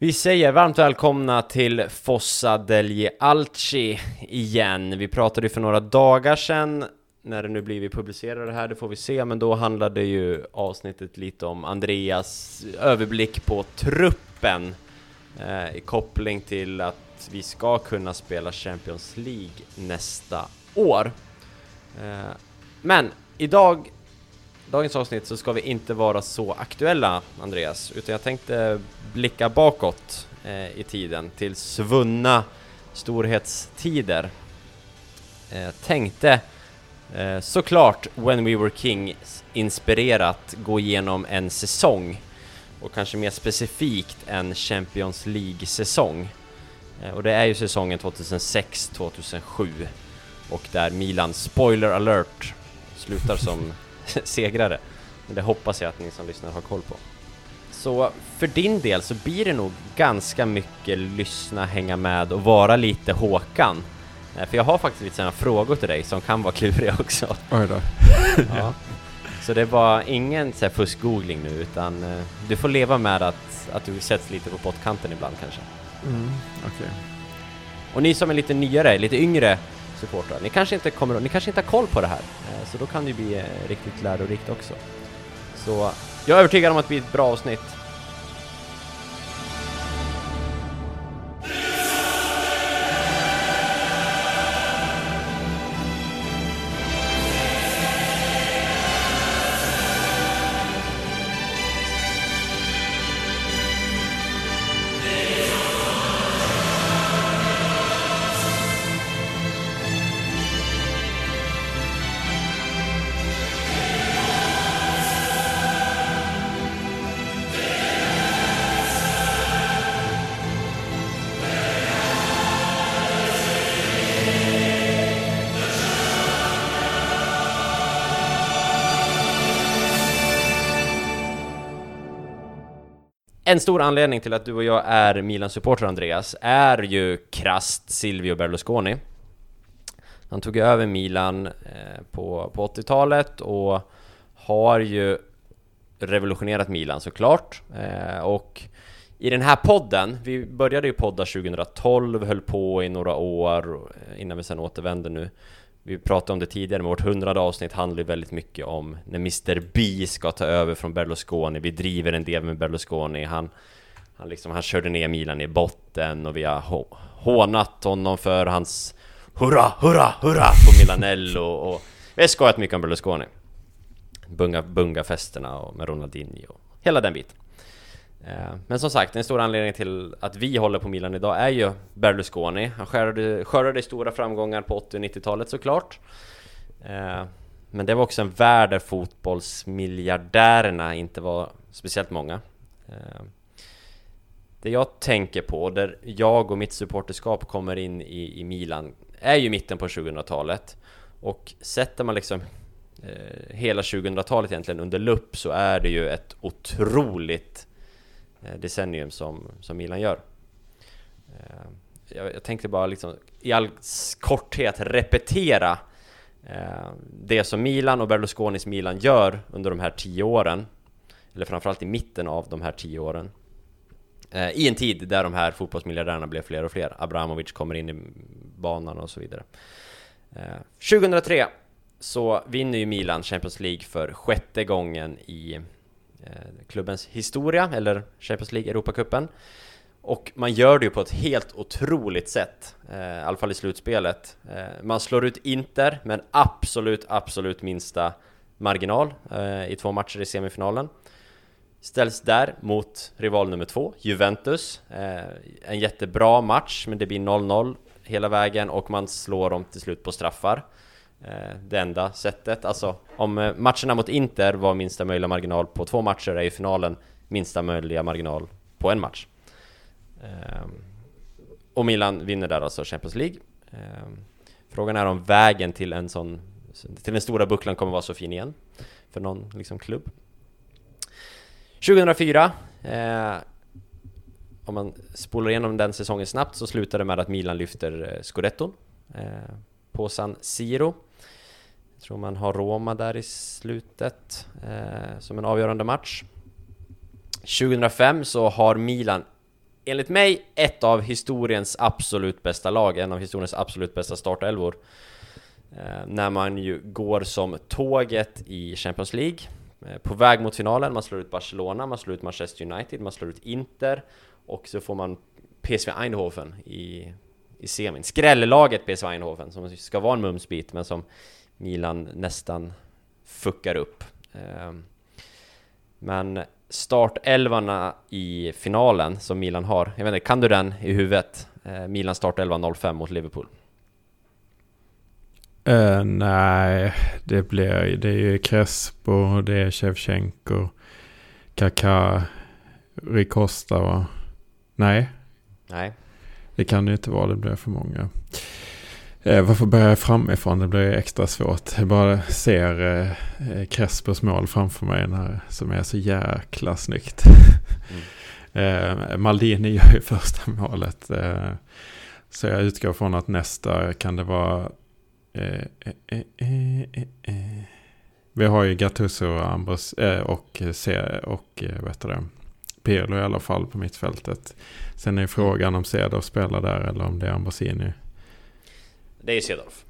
Vi säger varmt välkomna till Fossa degli Alci igen. Vi pratade ju för några dagar sedan, när det nu blir vi publicerar det här, det får vi se, men då handlade ju avsnittet lite om Andreas överblick på truppen eh, i koppling till att vi ska kunna spela Champions League nästa år. Eh, men idag dagens avsnitt så ska vi inte vara så aktuella, Andreas, utan jag tänkte blicka bakåt eh, i tiden till svunna storhetstider. Eh, tänkte eh, såklart When We Were Kings inspirerat gå igenom en säsong och kanske mer specifikt en Champions League-säsong. Eh, och det är ju säsongen 2006-2007 och där Milan, spoiler alert, slutar som segrare. Men det hoppas jag att ni som lyssnar har koll på. Så för din del så blir det nog ganska mycket lyssna, hänga med och vara lite Håkan. Eh, För jag har faktiskt lite sådana frågor till dig som kan vara kluriga också. Oj då. Ja. Så det var ingen så här fusk-googling nu utan eh, du får leva med att, att du sätts lite på pottkanten ibland kanske. Mm, okej. Och ni som är lite nyare, lite yngre supportrar, ni kanske inte kommer ni kanske inte har koll på det här. Eh, så då kan det ju bli eh, riktigt lärorikt också. Så jag är övertygad om att det blir ett bra avsnitt. En stor anledning till att du och jag är Milan-supporter Andreas är ju krasst Silvio Berlusconi. Han tog över Milan eh, på, på 80-talet och har ju revolutionerat Milan såklart. Eh, och i den här podden, vi började ju podda 2012, höll på i några år eh, innan vi sen återvände nu. Vi pratade om det tidigare, men vårt hundrade avsnitt handlar ju väldigt mycket om när Mr B ska ta över från Berlusconi. Vi driver en del med Berlusconi. Han, han, liksom, han körde ner Milan i botten och vi har hånat honom för hans Hurra, hurra, hurra på Milanello och vi har skojat mycket om Berlusconi. Bunga, bunga-festerna och med Ronaldinho och hela den biten. Eh, men som sagt, en stor anledning till att vi håller på Milan idag är ju Berlusconi. Han skördade, skördade stora framgångar på 80 och 90-talet såklart. Eh, men det var också en värld där fotbollsmiljardärerna inte var speciellt många. Eh, det jag tänker på, där jag och mitt supporterskap kommer in i, i Milan, är ju mitten på 2000-talet. Och sätter man liksom eh, hela 2000-talet egentligen under lupp så är det ju ett otroligt Eh, decennium som, som Milan gör. Eh, jag, jag tänkte bara liksom i all korthet repetera eh, det som Milan och Berlusconis Milan gör under de här tio åren. Eller framförallt i mitten av de här tio åren. I en tid där de här fotbollsmiljardärerna blev fler och fler. Abramovic kommer in i banan och så vidare. 2003 så vinner ju Milan Champions League för sjätte gången i Eh, klubbens historia, eller Champions League Europacupen. Och man gör det ju på ett helt otroligt sätt, eh, i alla fall i slutspelet. Eh, man slår ut Inter med en absolut, absolut minsta marginal eh, i två matcher i semifinalen. Ställs där mot rival nummer två, Juventus. Eh, en jättebra match, men det blir 0-0 hela vägen och man slår dem till slut på straffar. Eh, det enda sättet, alltså om eh, matcherna mot Inter var minsta möjliga marginal på två matcher är ju finalen minsta möjliga marginal på en match. Ehm, och Milan vinner där alltså Champions League. Ehm, frågan är om vägen till en sån till den stora bucklan kommer vara så fin igen för någon liksom klubb. 2004 eh, om man spolar igenom den säsongen snabbt så slutar det med att Milan lyfter eh, Scudetton eh, på San Siro. Jag tror man har Roma där i slutet eh, som en avgörande match. 2005 så har Milan enligt mig, ett av historiens absolut bästa lag, en av historiens absolut bästa startelvor. Eh, när man ju går som tåget i Champions League, eh, på väg mot finalen, man slår ut Barcelona, man slår ut Manchester United, man slår ut Inter och så får man PSV Eindhoven i, i semin. Skrällaget PSV Eindhoven som ska vara en mumsbit men som Milan nästan fuckar upp. Eh, men startelvarna i finalen som Milan har, jag vet inte, kan du den i huvudet? Eh, Milan startelva 05 mot Liverpool. Uh, nej, det blir det är ju Crespo, det är Shevchenko, Kaká, Ricosta va? Nej. Nej. Det kan det inte vara, det blir för många. Eh, varför börjar jag framifrån? Det blir extra svårt. Jag bara ser eh, eh Crespos mål framför mig när, som är så jäkla snyggt. Mm. eh, Maldini gör ju första målet. Eh, så jag utgår från att nästa kan det vara... Eh, eh, Vi har ju Gattuso Ambros, och, och vet det, Pirlo i alla fall på mittfältet. Sen är frågan om Cedar spelar där eller om det är Ambrosini. Det är Cedorf.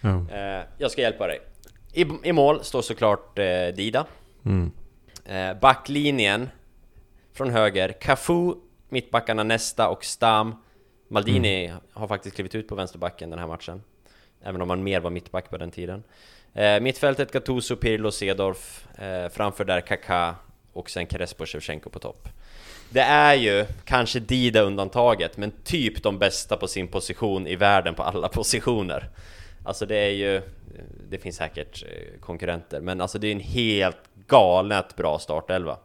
Ja. Eh, jag ska hjälpa dig. I, I mål står såklart eh, Dida. Mm. Eh, backlinjen från höger, Cafu, mittbackarna Nesta och Stam. Maldini mm. har faktiskt klivit ut på vänsterbacken den här matchen. Även om han mer var mittback på den tiden. Eh, mittfältet Gattuso, Pirlo, Cedorf. Eh, framför där Kaká och sen Crespo, Shevchenko på topp. Det är ju kanske Dida undantaget, men typ de bästa på sin position i världen på alla positioner. Alltså det är ju, det finns säkert eh, konkurrenter, men alltså det är en helt galet bra startelva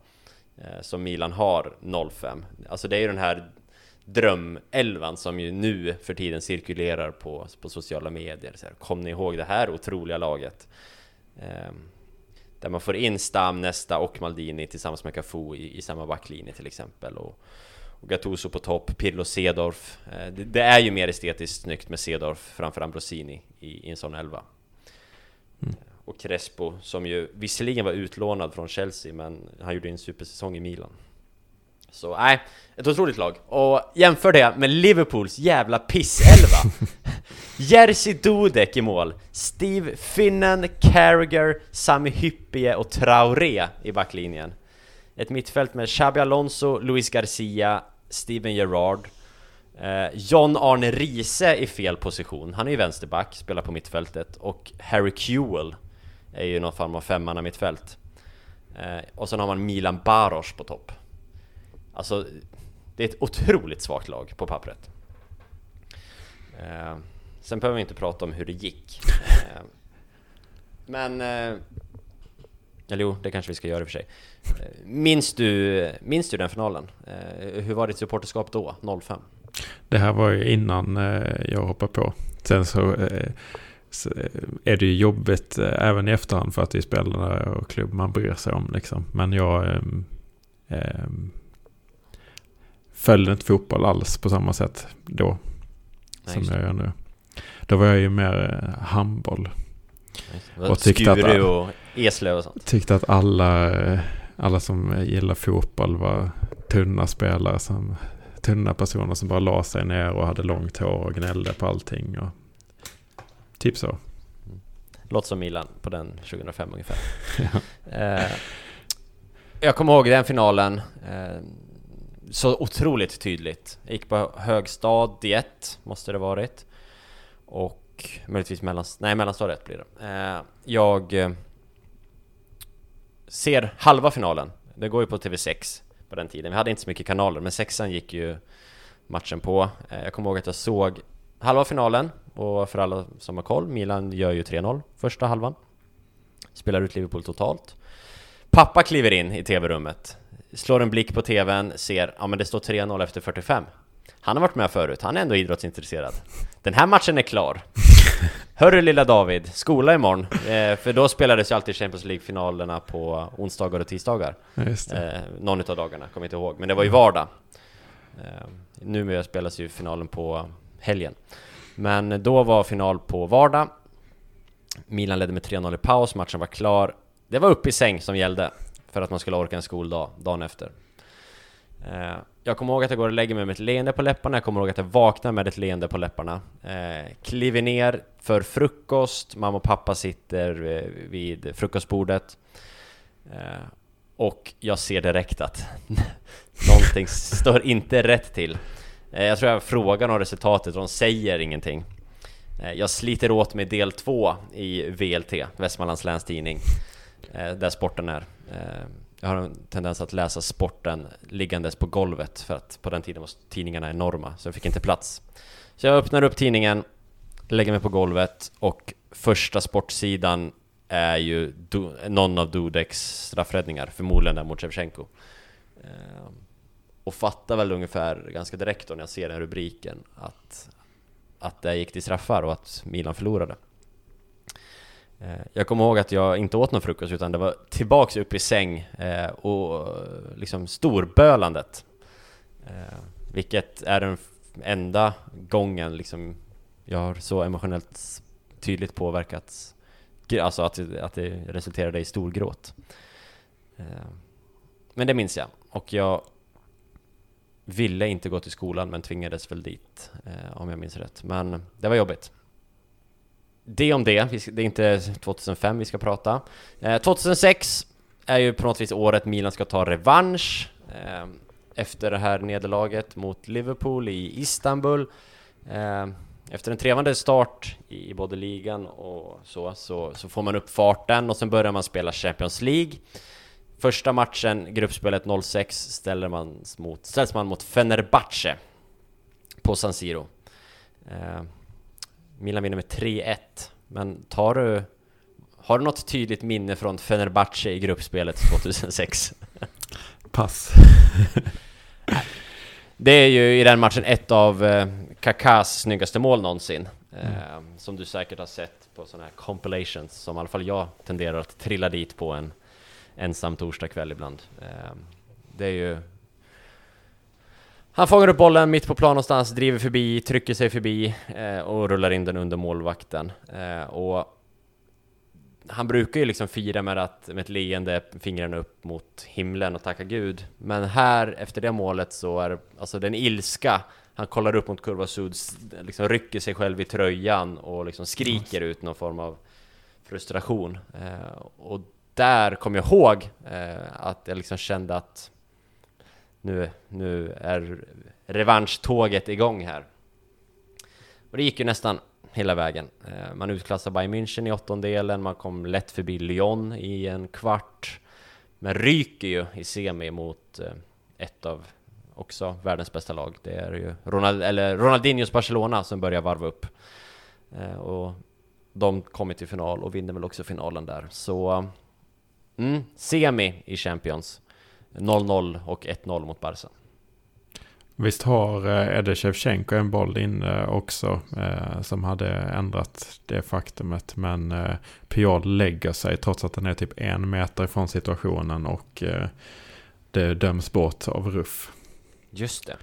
eh, som Milan har 05. Alltså det är ju den här drömelvan som ju nu för tiden cirkulerar på, på sociala medier. Så här, Kom ni ihåg det här otroliga laget? Ehm, där man får in Stam, Nesta och Maldini tillsammans med Cafu i, i samma backlinje till exempel. Och, och Gattuso på topp, Pirlo Cedorf. Eh, det, det, är ju mer estetiskt snyggt med Cedorf framför Ambrosini i, i en sån elva. Mm. Och Crespo som ju visserligen var utlånad från Chelsea men han gjorde en supersäsong i Milan så nej, ett otroligt lag. Och jämför det med Liverpools jävla pisselva. Jerzy Dudek i mål. Steve Finnen, Carragher, Sami Hyppie och Traoré i backlinjen. Ett mittfält med Xabi Alonso, Luis Garcia, Steven Gerrard. Eh, John Arne Riese i fel position. Han är ju vänsterback, spelar på mittfältet. Och Harry Kewell är ju någon form av femmanna mittfält. Eh, och sen har man Milan Baros på topp. Alltså, det är ett otroligt svagt lag på pappret. Eh, sen behöver vi inte prata om hur det gick. Eh, men... Eh, eller jo, det kanske vi ska göra i och för sig. Eh, minns du, minns du den finalen? Eh, hur var ditt supporterskap då, 05? Det här var ju innan eh, jag hoppade på. Sen så, eh, eh, är det ju jobbigt även i efterhand för att det är spelare och klubb man bryr sig om. Liksom. Men jag följde inte fotboll alls på samma sätt då. Nej, som jag gör nu. Då var jag ju mer eh, handboll. Och tyckte att, och Eslöv och sånt. Tyckte att alla, eh, alla som gillar fotboll var tunna spelare. Som, tunna personer som bara la sig ner och hade långt hår och gnällde på allting. Och, typ så. Mm. Låter som Milan på den 2005 ungefär. ja. eh, jag kommer ihåg den finalen. Eh, så otroligt tydligt. Jag gick på högstadiet, måste det varit. Och möjligtvis mellan, nej, mellanstadiet blir det. Eh, jag eh, ser halva finalen. Det går ju på TV6 på den tiden. Vi hade inte så mycket kanaler, men sexan gick ju matchen på. Eh, jag kommer ihåg att jag såg halva finalen och för alla som har koll, Milan gör ju 3-0 första halvan. Spelar ut Liverpool totalt. Pappa kliver in i TV-rummet slår en blick på TVn, ser, ja men det står 3-0 efter 45. Han har varit med förut, han är ändå idrottsintresserad. Den här matchen är klar. Hörru lilla David, skola imorgon. Eh, för då spelades ju alltid Champions League-finalerna på onsdagar och tisdagar. Eh, någon av dagarna, kommer inte ihåg. Men det var ju vardag. Eh, numera spelas ju finalen på helgen. Men då var final på vardag. Milan ledde med 3-0 i paus, matchen var klar. Det var upp i säng som gällde för att man skulle orka en skoldag dagen efter. Eh, jag kommer ihåg att jag går och lägger mig med ett leende på läpparna, jag kommer ihåg att jag vaknar med ett leende på läpparna. Eh, kliver ner för frukost, mamma och pappa sitter eh, vid frukostbordet. Och jag ser direkt att någonting står inte rätt till. Jag tror jag frågar om resultatet och de säger ingenting. Jag sliter åt mig del två i VLT, Västmanlands Läns Tidning, där sporten är. Ehm, jag har en tendens att läsa sporten liggandes på golvet för att på den tiden var tidningarna enorma, så jag fick inte plats. Så jag öppnar upp tidningen, lägger mig på golvet och första sportsidan är ju någon av Dudeks straffräddningar, förmodligen den mot Shevchenko. Ehm, och fattar väl ungefär ganska direkt då när jag ser den rubriken att, att det gick till straffar och att Milan förlorade. Eh, jag kommer ihåg att jag inte åt någon frukost utan det var tillbaks upp i säng eh, och liksom storbölandet. Eh, vilket är den enda gången liksom jag har så emotionellt tydligt påverkats. Alltså att, att det resulterade i storgråt. Men det minns jag. Och jag ville inte gå till skolan men tvingades väl dit, om jag minns rätt. Men det var jobbigt. Det om det, det är inte 2005 vi ska prata. Eh, 2006 är ju på något vis året Milan ska ta revansch eh, efter det här nederlaget mot Liverpool i Istanbul. Eh, efter en trevande start i både ligan och så, så, så får man upp farten och sen börjar man spela Champions League. Första matchen, gruppspelet 06, ställer man mot, ställs man mot Fenerbahce på San Siro. Eh, Milan vinner med 3-1, men tar du... Har du något tydligt minne från Fenerbahce i gruppspelet 2006? Pass. det är ju i den matchen ett av eh, Kakas snyggaste mål någonsin. Eh, mm. Som du säkert har sett på sådana här compilations, som i alla fall jag tenderar att trilla dit på en ensam torsdagkväll ibland. Ehm, det är ju... Han fångar upp bollen mitt på plan någonstans, driver förbi, trycker sig förbi eh, och rullar in den under målvakten. Eh, och han brukar ju liksom fira med, att, med ett leende, fingrarna upp mot himlen och tacka Gud. Men här, efter det målet, så är alltså den ilska han kollar upp mot kurva sud, liksom rycker sig själv i tröjan och liksom skriker ut någon form av frustration. Eh, och där kom jag ihåg eh, att jag liksom kände att nu, nu är revanschtåget igång här. Och det gick ju nästan hela vägen. Eh, man utklassade Bayern München i åttondelen, man kom lätt förbi Lyon i en kvart. Men ryker ju i semi mot eh, ett av också världens bästa lag. Det är ju Ronald, eller Ronaldinhos Barcelona som börjar varva upp. Eh, och de kommer till final och vinner väl också finalen där. Så Mm, semi i Champions. 0-0 och 1-0 mot Barca. Visst har eh, Ede Shevchenko en boll inne också eh, som hade ändrat det faktumet. Men eh, Piol lägger sig trots att den är typ en meter ifrån situationen och eh, det döms bort av Ruff. Just det.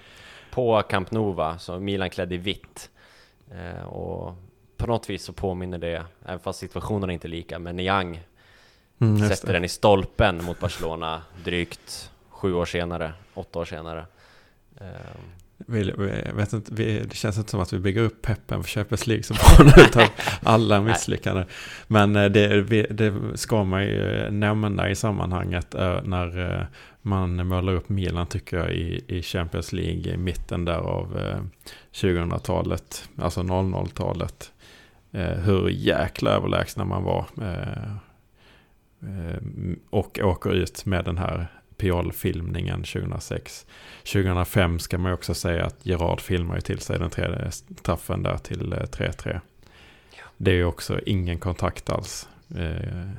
På Camp Nova, så Milan klädd i vitt. Eh, och på något vis så påminner det, även fast situationen är inte lika, men Niang Mm, Sätter den i stolpen mot Barcelona drygt sju år senare, åtta år senare. Ehm. Vi, vi, vet inte, vi, det känns inte som att vi bygger upp peppen för Champions League som barn av alla misslyckanden. Men eh, det, det, ska man ju nämna i sammanhanget eh, när eh, man målar upp Milan tycker jag i, i Champions League i mitten där av 2000-talet, alltså 00-talet. Hur jäkla överlägsna man var. Eh, och åker ut med den här Piol-filmningen 2006. 2005 ska man också säga att Gerard filmar ju till sig den tredje straffen där till 3-3. Eh, Det är ju också ingen kontakt alls. Eh,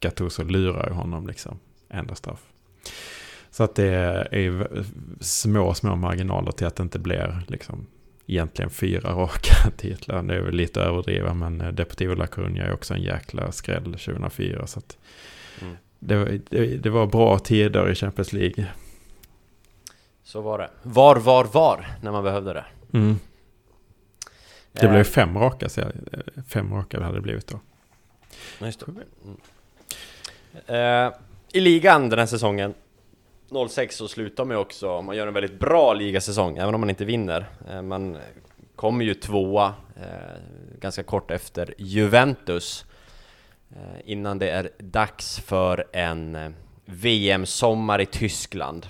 Gattuso lurar ju honom liksom. Enda straff. Så att det är små, små marginaler till att det inte blir liksom egentligen fyra raka titlar. Det är väl lite överdrivet men Deportivo La Coruña är också en jäkla skräll 2004. Så att Mm. Det, det, det, var bra tider i Champions League. Så var det. Var, var, var när man behövde det. Mm. Det blev eh. fem raka, så fem raka det hade blivit då. Just det. Mm. Uh, I ligan den här säsongen 06 så slutar man ju också, man gör en väldigt bra ligasäsong, även om man inte vinner. Eh, man kommer ju tvåa eh, ganska kort efter Juventus eh, innan det är dags för en VM-sommar i Tyskland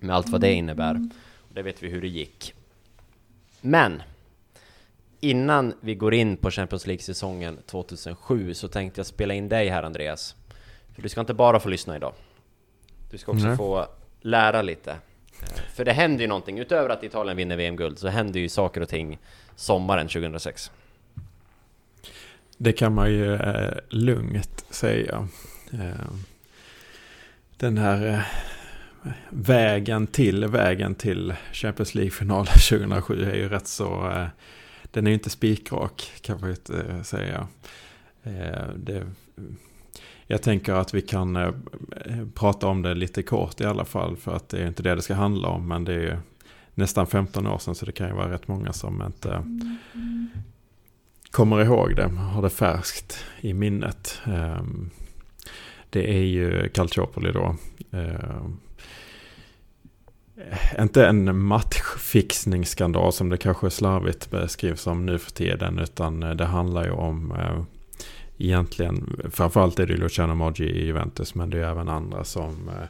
med allt vad det innebär. Det vet vi hur det gick. Men innan vi går in på Champions League-säsongen 2007 så tänkte jag spela in dig här Andreas. För du ska inte bara få lyssna idag. Du ska också Nej. få lära lite. Eh, för det händer ju någonting, utöver att Italien vinner VM-guld, så händer ju saker och ting sommaren 2006. Det kan man ju eh, lugnt säga. Eh, den här eh, vägen till vägen till Champions League-final 2007 är ju rätt så... Eh, den är ju inte spikrak kan man ju inte eh, säga. Eh, det, jag tänker att vi kan eh, prata om det lite kort i alla fall. För att det är inte det det ska handla om. Men det är ju nästan 15 år sedan så det kan ju vara rätt många som inte mm kommer ihåg det. Har det färskt i minnet. Ehm, det är ju Calciopoli då. Ehm, inte en matchfixningsskandal som det kanske slarvigt beskrivs som nu för tiden. Utan eh, det handlar ju om eh, egentligen, framförallt är det Luciano Moggi i Juventus, men det är även andra som eh,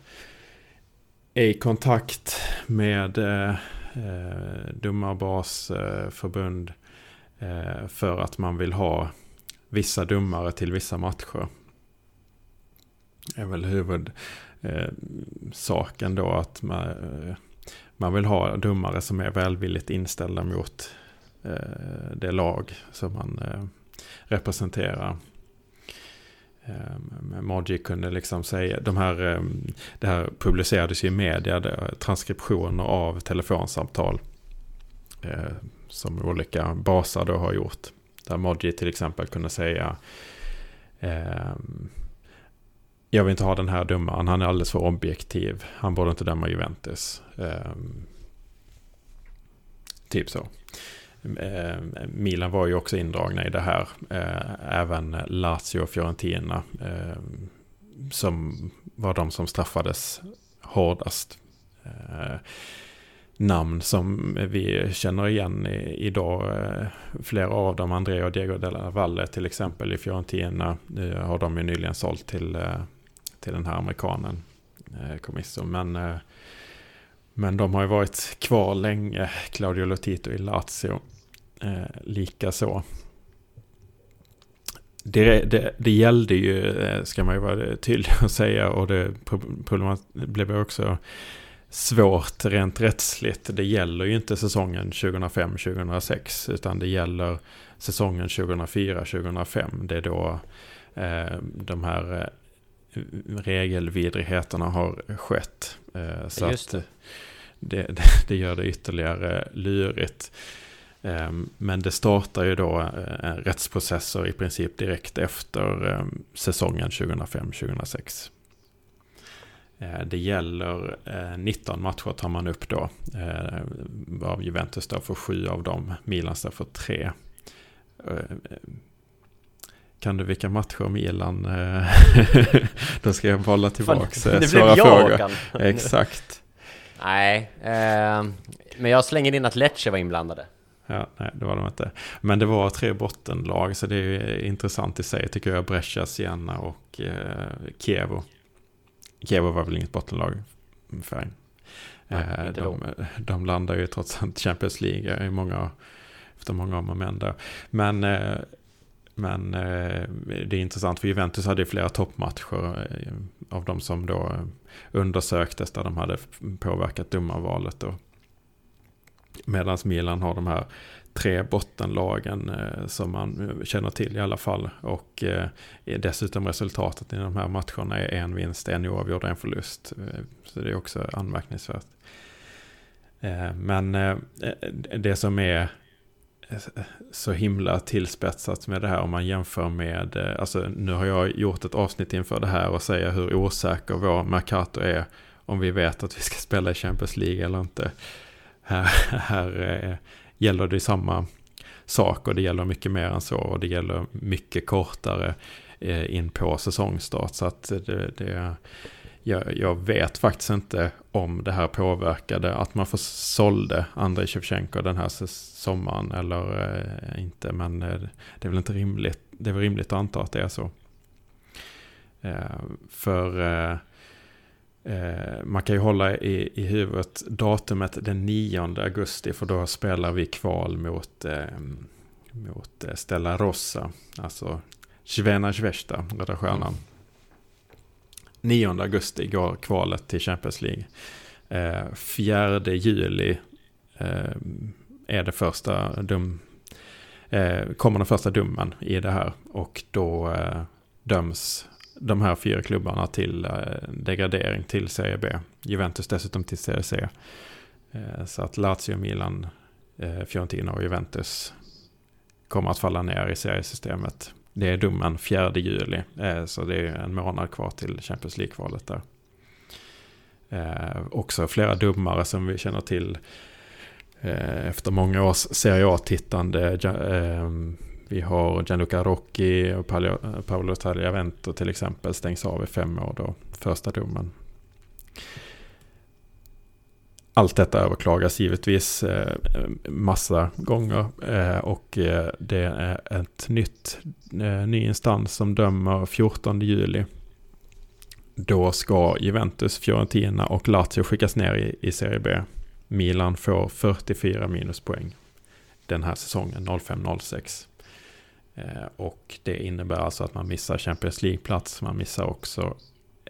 är i kontakt med domarbasförbund eh, Eh, för att man vill ha vissa domare till vissa matcher. Det är väl huvudsaken eh, då att man, eh, man vill ha domare som är välvilligt inställda mot eh, det lag som man eh, representerar. Magic kunde liksom säga, de här, det här publicerades ju i media, transkriptioner av telefonsamtal. Som olika baser då har gjort. Där Moji till exempel kunde säga eh, Jag vill inte ha den här domaren, han är alldeles för objektiv. Han borde inte döma Juventus. Ehm, typ så. Eh, Milan var ju också indragna i det här. Eh, även Lazio och Fiorentina. Eh, som var de som straffades hårdast. Eh, Namn som vi känner igen idag. Eh, flera av dem, Andrea och Diego della Valle till exempel i Fiorentina. Eh, har de ju nyligen sålt till, eh, till den här amerikanen. Comiso, Men men de har ju varit kvar länge, Claudio Lotito i Lazio likaså. Det, det, det gällde ju, ska man ju vara tydlig och säga, och det problemet blev också svårt rent rättsligt. Det gäller ju inte säsongen 2005-2006, utan det gäller säsongen 2004-2005. Det är då eh, de här eh, regelvidrigheterna har skett. Eh, så Just det. det, det, gör det ytterligare lurigt. Ehm, men det startar ju då eh, rättsprocesser i princip direkt efter ehm, säsongen 2005-2006. Eh, det gäller 19 eh, matcher tar man upp då. Av Juventus står för sju av dem. Milan står för tre. Kan du vilka matcher Milan... då ska jag bolla tillbaka. Det blev jag frågor. Exakt. Nej, men jag slänger in att Lecce var inblandade. Ja, nej, det var de inte. Men det var tre bottenlag, så det är intressant i sig tycker jag. Brescia, Siena och eh, Kievo. Kievo var väl inget bottenlag för eh, de, de landar ju trots allt Champions League i många, efter många om och men där. Men, eh, men eh, det är intressant för Juventus hade ju flera toppmatcher eh, av de som då undersöktes där de hade påverkat domarvalet. Och, Medan Milan har de här tre bottenlagen eh, som man eh, känner till i alla fall. Och eh, dessutom resultatet i de här matcherna är en vinst, en oavgjord, en förlust. Eh, så det är också anmärkningsvärt. Eh, men eh, eh det som är så himla tillspetsat med det här om man jämför med, alltså nu har jag gjort ett avsnitt inför det här och säger hur osäker vår Mercato är om vi vet att vi ska spela i Champions League eller inte. Här, här gäller det samma sak och det gäller mycket mer än så och det gäller mycket kortare eh, in på säsongstart. Så att det, det jag, jag, vet faktiskt inte om det här påverkade att man sålde Andrei Shevchenko den här sommaren eller eh, inte. Men eh, det är väl inte rimligt. Det är väl rimligt att anta att det är så. Eh, för eh, eh, man kan ju hålla i, i huvudet datumet den 9 augusti för då spelar vi kval mot, eh, mot eh, Stella Rossa. Alltså Svena svesta, Röda Stjärnan. Mm. 9 augusti går kvalet till Champions League. Eh, 4 juli eh, är det första dum, eh, kommer den första domen i det här. Och då eh, döms de här fyra klubbarna till eh, degradering till Serie B. Juventus dessutom till Serie C. Eh, så att Lazio, Milan, eh, Fiorentina och Juventus kommer att falla ner i seriesystemet. Det är domen 4 juli, så det är en månad kvar till Champions League-kvalet där. Också flera domare som vi känner till efter många års Serie A-tittande. Ehm, vi har Gianluca Rocchi och Paolo eh, Tagliavento till exempel stängs av i fem år då, första domen. Allt detta överklagas givetvis eh, massa gånger eh, och det är ett nytt, ny instans som dömer 14 juli. Då ska Juventus, Fiorentina och Lazio skickas ner i, i Serie B. Milan får 44 minuspoäng den här säsongen 05-06. Eh, och det innebär alltså att man missar Champions League-plats, man missar också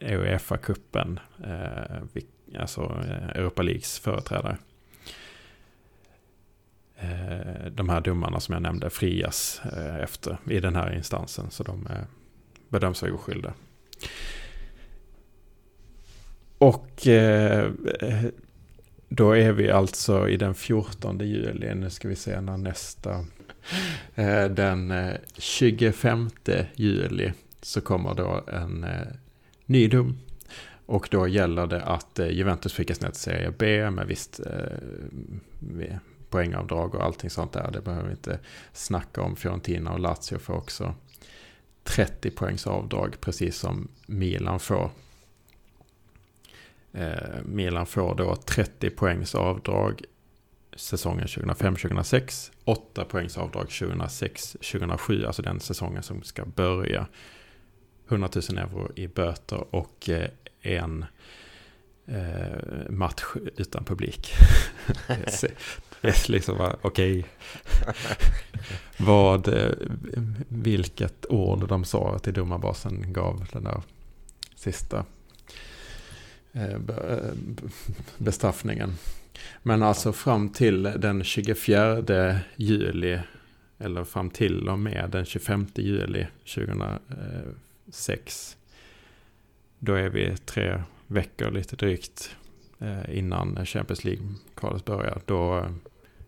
Uefa-cupen, eh, alltså eh, Europa Leagues företrädare. De här domarna som jag nämnde frias efter i den här instansen, så de bedöms vara oskyldiga. Och då är vi alltså i den 14 juli, nu ska vi se när nästa Eh, den eh, 25 juli så kommer då en eh, ny dom. Och då gäller det att Juventus skickas ner till Serie B med visst poängavdrag och allting sånt där. Det behöver vi inte snacka om. Fiorentina och Lazio får också 30 poängs avdrag precis som Milan får. Milan får då 30 poängs avdrag säsongen 2005-2006. 8 poängs avdrag 2006-2007, alltså den säsongen som ska börja. 100 000 euro i böter och eh, en eh, match utan publik. det är liksom, okej. Okay. Vad, eh, vilket ord de sa till domarbasen gav den där sista Eh, eh, bestraffningen. Men alltså fram till den 24 juli, eller fram till och med den 25 juli 2006. Då är vi tre veckor lite drygt eh, innan Champions League-kvalet börjar. Då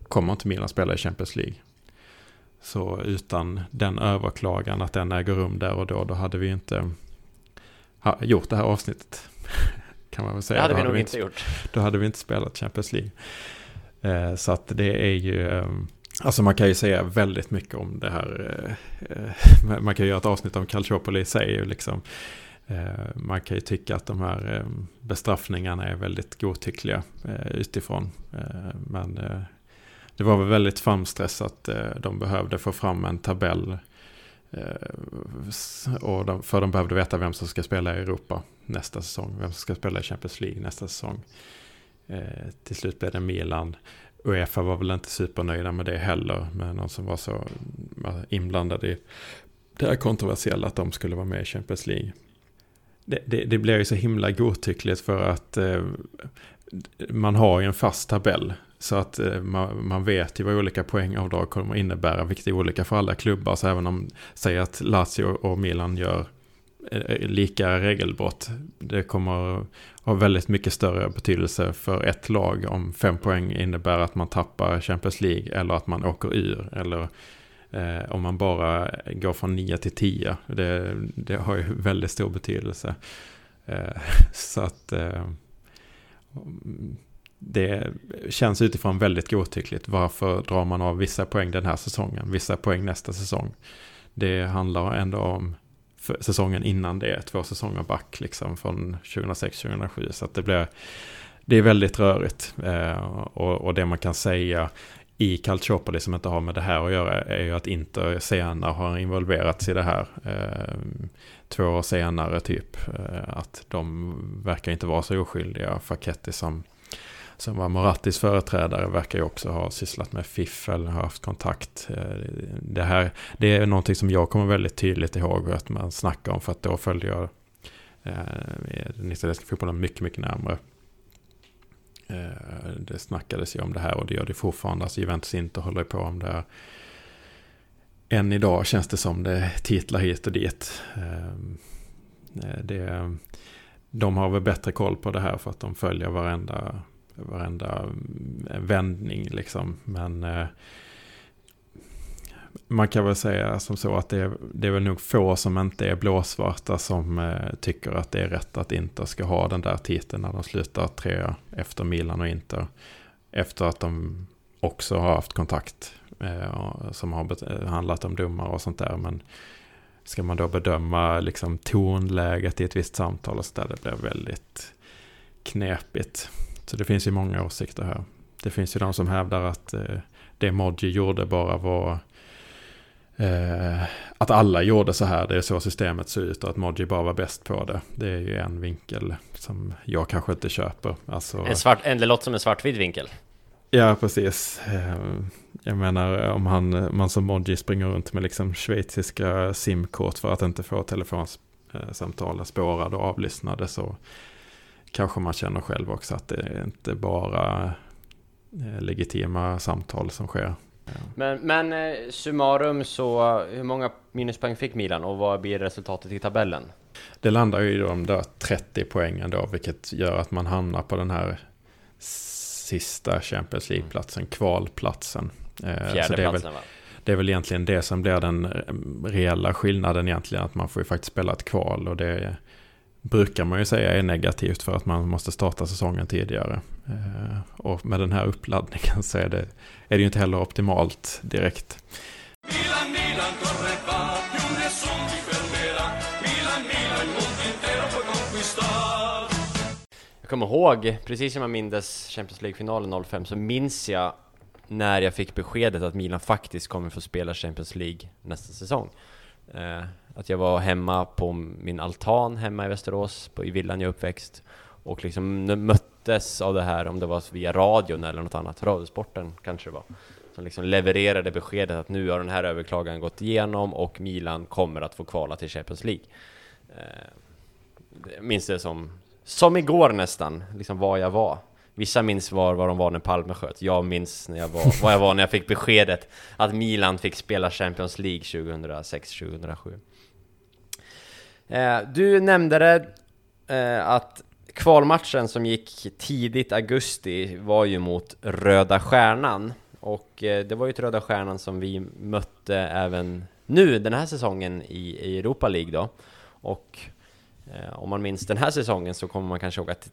kommer inte Milan spela i Champions League. Så utan den överklagan att den äger rum där och då, då hade vi inte gjort det här avsnittet. kan man väl säga. Det hade vi nog inte gjort. Då hade vi inte spelat Champions League. Eh, så att det är ju, eh, alltså man kan ju säga väldigt mycket om det här. Eh, man kan ju göra ett avsnitt om Calciopoli i sig. Liksom. Man kan ju tycka att de här bestraffningarna är väldigt godtyckliga utifrån. Men det var väl väldigt framstressat. De behövde få fram en tabell Eh, Eh, och de, för de behövde veta vem som ska spela i Europa nästa säsong. Vem som ska spela i Champions League nästa säsong. Eh, till slut blev det Milan. Uefa var väl inte supernöjda med det heller. Med någon som var så inblandad i det här kontroversiella att de skulle vara med i Champions League. Det, det, det blir ju så himla godtyckligt för att eh, man har ju en fast tabell. Så att eh, man, man, vet ju vad olika poängavdrag kommer att innebära, vilket är olika för alla klubbar. Så även om, säg att Lazio och Milan gör eh, eh, lika regelbrott, det kommer ha väldigt mycket större betydelse för ett lag om fem poäng innebär att man tappar Champions League eller att man åker ur. Eller eh, om man bara går från nio till tio. Det, det har ju väldigt stor betydelse. Eh, så att... Eh, det känns utifrån väldigt godtyckligt. Varför drar man av vissa poäng den här säsongen, vissa poäng nästa säsong? Det handlar ändå om säsongen innan det, två säsonger back liksom från 2006-2007. Så att det blir, det är väldigt rörigt. Eh, och, och, det man kan säga i Calciopoli som inte har med det här att göra är ju att Inter senare har involverats i det här. Eh, två år senare typ. Eh, att de verkar inte vara så oskyldiga. Facchetti som, som var Morattis företrädare verkar ju också ha sysslat med fiffel, har haft kontakt. Eh, det här det är någonting som jag kommer väldigt tydligt ihåg att man snackar om för att då följde jag eh, den italienska fotbollen mycket, mycket närmare. Eh, det snackades ju om det här och det gör det fortfarande. Alltså Juventus inte håller på om det. här. Än idag känns det som det titlar hit och dit. Det, de har väl bättre koll på det här för att de följer varenda, varenda mm, vändning liksom. Men eh, man kan väl säga som så att det är, det är väl nog få som inte är blåsvarta som eh, tycker att det är rätt att Inter ska ha den där titeln när de slutar trea efter Milan och Inter. Efter att de också har haft kontakt eh, som har eh, handlat om domare och sånt där. Men ska man då bedöma liksom tonläget i ett visst samtal och så där, det blir väldigt knepigt. Så det finns ju många åsikter här. Det finns ju de som hävdar att eh, det Modji gjorde bara var Eh, att alla gjorde så här, det är så systemet ser ut och att Moji bara var bäst på det. Det är ju en vinkel som jag kanske inte köper. Alltså, en svart, en, det låter som en svartvit vinkel. Ja, precis. Eh, jag menar om han, man som Moji springer runt med liksom schweiziska simkort för att inte få telefonsamtal spårade och avlyssnade så kanske man känner själv också att det är inte bara eh, legitima samtal som sker. Men, men eh, summarum så, hur många minuspoäng fick Milan och vad blir resultatet i tabellen? Det landar ju i de där 30 poängen då, vilket gör att man hamnar på den här sista Champions League-platsen, kvalplatsen. Eh, Fjärde det platsen va? Det är väl egentligen det som blir den reella skillnaden egentligen, att man får ju faktiskt spela ett kval och det brukar man ju säga är negativt för att man måste starta säsongen tidigare. Eh, och med den här uppladdningen så är det, är det ju inte heller optimalt direkt. Milan, Milan, jag kommer ihåg, precis som jag mindes Champions League-finalen 05, så minns jag när jag fick beskedet att Milan faktiskt kommer få spela Champions League nästa säsong. Att jag var hemma på min altan hemma i Västerås, på, i villan jag uppväxt och liksom möttes av det här, om det var via radion eller något annat, Radiosporten kanske det var, som liksom levererade beskedet att nu har den här överklagan gått igenom och Milan kommer att få kvala till Champions League. Eh, jag minns det som, som igår nästan, liksom var jag var. Vissa minns var, var de var när Palme sköt. Jag minns när jag var, var jag var när jag fick beskedet att Milan fick spela Champions League 2006-2007. Eh, du nämnde det, eh, att kvalmatchen som gick tidigt augusti var ju mot Röda Stjärnan. Och eh, det var ju ett Röda Stjärnan som vi mötte även nu den här säsongen i Europa League då. Och eh, om man minns den här säsongen så kommer man kanske ihåg att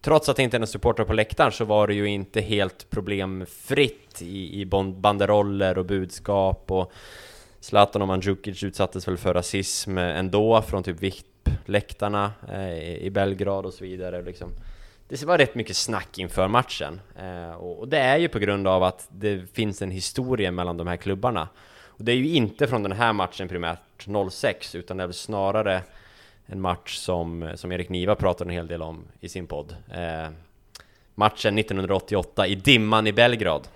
trots att det inte är någon supporter på läktaren så var det ju inte helt problemfritt i, i banderoller och budskap och Zlatan och Mandzukic utsattes väl för rasism ändå från typ VIP-läktarna eh, i Belgrad och så vidare liksom. Det var rätt mycket snack inför matchen eh, och det är ju på grund av att det finns en historia mellan de här klubbarna. Och det är ju inte från den här matchen primärt 06 utan det är väl snarare en match som, som Erik Niva pratade en hel del om i sin podd. Eh, matchen 1988 i dimman i Belgrad.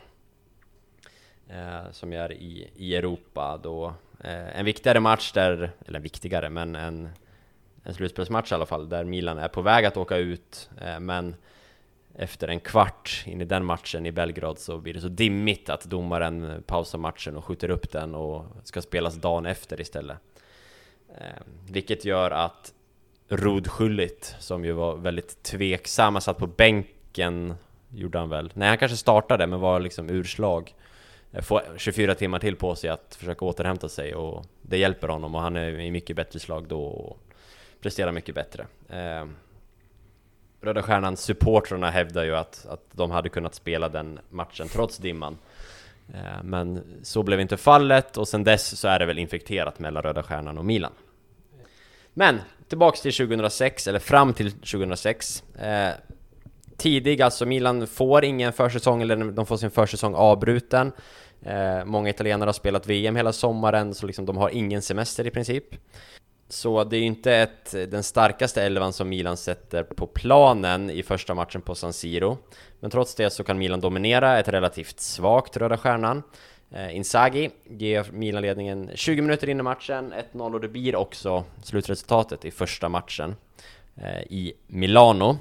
Eh, som är i, i Europa då. Eh, en viktigare match där, eller viktigare, men en, en slutspelsmatch i alla fall, där Milan är på väg att åka ut, eh, men efter en kvart in i den matchen i Belgrad så blir det så dimmigt att domaren pausar matchen och skjuter upp den och ska spelas dagen efter istället. Eh, vilket gör att Rud Schullit, som ju var väldigt tveksam, satt på bänken, gjorde han väl. Nej, han kanske startade, men var liksom urslag. Får Få 24 timmar till på sig att försöka återhämta sig och det hjälper honom och han är i mycket bättre slag då och presterar mycket bättre. Eh, Röda Stjärnans supportrarna hävdar ju att, att de hade kunnat spela den matchen trots dimman. Eh, men så blev inte fallet och sen dess så är det väl infekterat mellan Röda Stjärnan och Milan. Men tillbaks till 2006, eller fram till 2006. Eh, tidig, alltså Milan får ingen försäsong, eller de får sin försäsong avbruten. Eh, många italienare har spelat VM hela sommaren, så liksom de har ingen semester i princip. Så det är ju inte ett, den starkaste elvan som Milan sätter på planen i första matchen på San Siro. Men trots det så kan Milan dominera ett relativt svagt Röda Stjärnan. Eh, Inzaghi ger Milan-ledningen 20 minuter in i matchen, 1-0 och det blir också slutresultatet i första matchen eh, i Milano.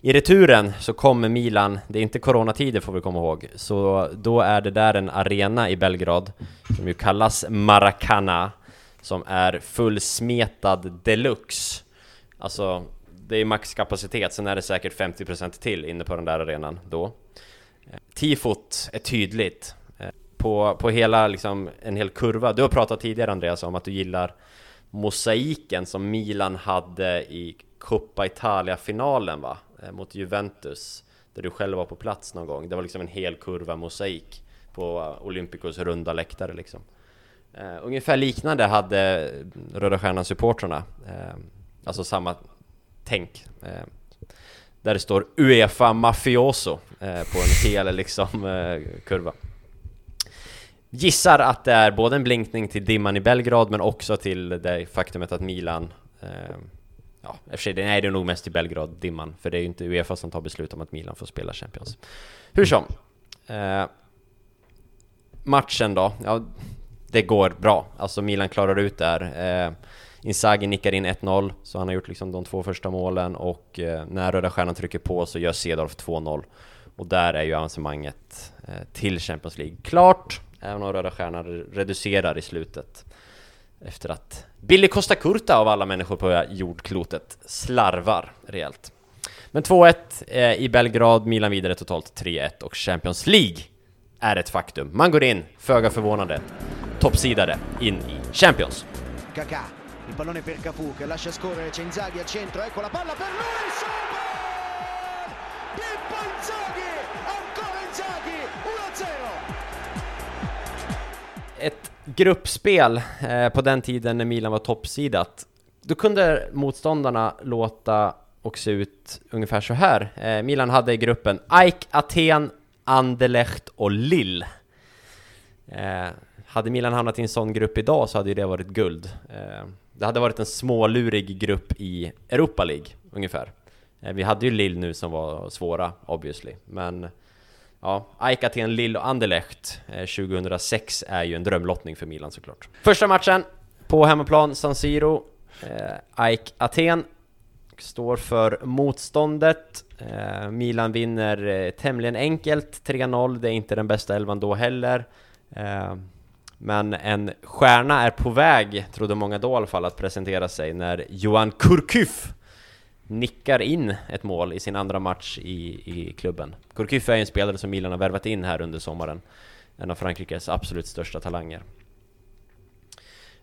I returen så kommer Milan, det är inte coronatider får vi komma ihåg, så då är det där en arena i Belgrad som ju kallas Maracana som är fullsmetad deluxe. Alltså, det är maxkapacitet, sen är det säkert 50% till inne på den där arenan då. Tifot är tydligt. På, på hela, liksom, en hel kurva. Du har pratat tidigare Andreas om att du gillar mosaiken som Milan hade i Coppa Italia-finalen va? Eh, mot Juventus. Där du själv var på plats någon gång. Det var liksom en hel kurva mosaik på eh, Olympicos runda läktare liksom. Uh, ungefär liknande hade Röda Stjärnan-supportrarna. Uh, alltså samma tänk. Uh, där det står Uefa Mafioso på en hel liksom kurva. Gissar att det är både en blinkning till dimman i Belgrad men också till det faktumet att Milan Ja, i och för sig, nej det är nog mest i Belgrad, dimman, för det är ju inte Uefa som tar beslut om att Milan får spela Champions. Hur som. Eh, matchen då, ja, det går bra. Alltså Milan klarar ut det här. Eh, Inzaghi nickar in 1-0, så han har gjort liksom de två första målen och eh, när Röda Stjärnan trycker på så gör Cedorf 2-0. Och där är ju avancemanget eh, till Champions League klart, även om Röda Stjärnan reducerar i slutet. Efter att Billy Costa Curta av alla människor på jordklotet slarvar rejält. Men 2-1 eh, i Belgrad, Milan vidare totalt 3-1 och Champions League är ett faktum. Man går in, föga förvånande, toppsidade in i Champions. Kaka, il pallone per Cafu che lascia scorrere, c'è Inzaghi al centro, ecco la palla per lui, Pippo Inzaghi, ancora Inzaghi, 1-0! Ett gruppspel eh, på den tiden när Milan var toppsidat. Då kunde motståndarna låta och se ut ungefär så här. Eh, Milan hade i gruppen AIK, Aten, Anderlecht och Lille. Eh, hade Milan hamnat i en sån grupp idag så hade ju det varit guld. Eh, det hade varit en smålurig grupp i Europa League, ungefär. Eh, vi hade ju Lille nu som var svåra, obviously, men Ja, AIK Aten, Lille och Anderlecht eh, 2006 är ju en drömlottning för Milan såklart. Första matchen på hemmaplan, San Siro. Eh, AIK Aten står för motståndet. Eh, Milan vinner tämligen enkelt, 3-0, det är inte den bästa elvan då heller. Men en stjärna är på väg, trodde många då i alla fall, att presentera sig när Johan Kurkuf nickar in ett mål i sin andra match i, i klubben. Kurkuf är en spelare som Milan har värvat in här under sommaren. En av Frankrikes absolut största talanger.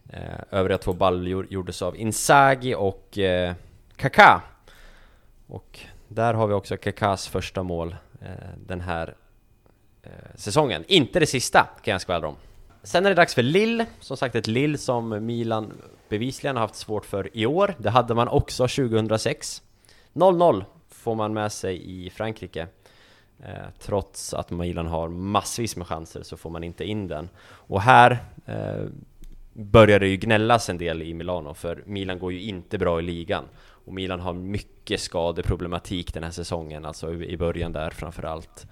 Eh, övriga två baljor gjordes av Inzaghi och eh, Kaká. Och där har vi också Kakas första mål eh, den här eh, säsongen. Inte det sista kan jag skvallra om. Sen är det dags för Lill, som sagt ett Lill som Milan bevisligen har haft svårt för i år. Det hade man också 2006. 0-0 får man med sig i Frankrike. Eh, trots att Milan har massvis med chanser så får man inte in den. Och här eh, börjar det ju gnällas en del i Milano, för Milan går ju inte bra i ligan. Och Milan har mycket skadeproblematik den här säsongen, alltså i början där framförallt.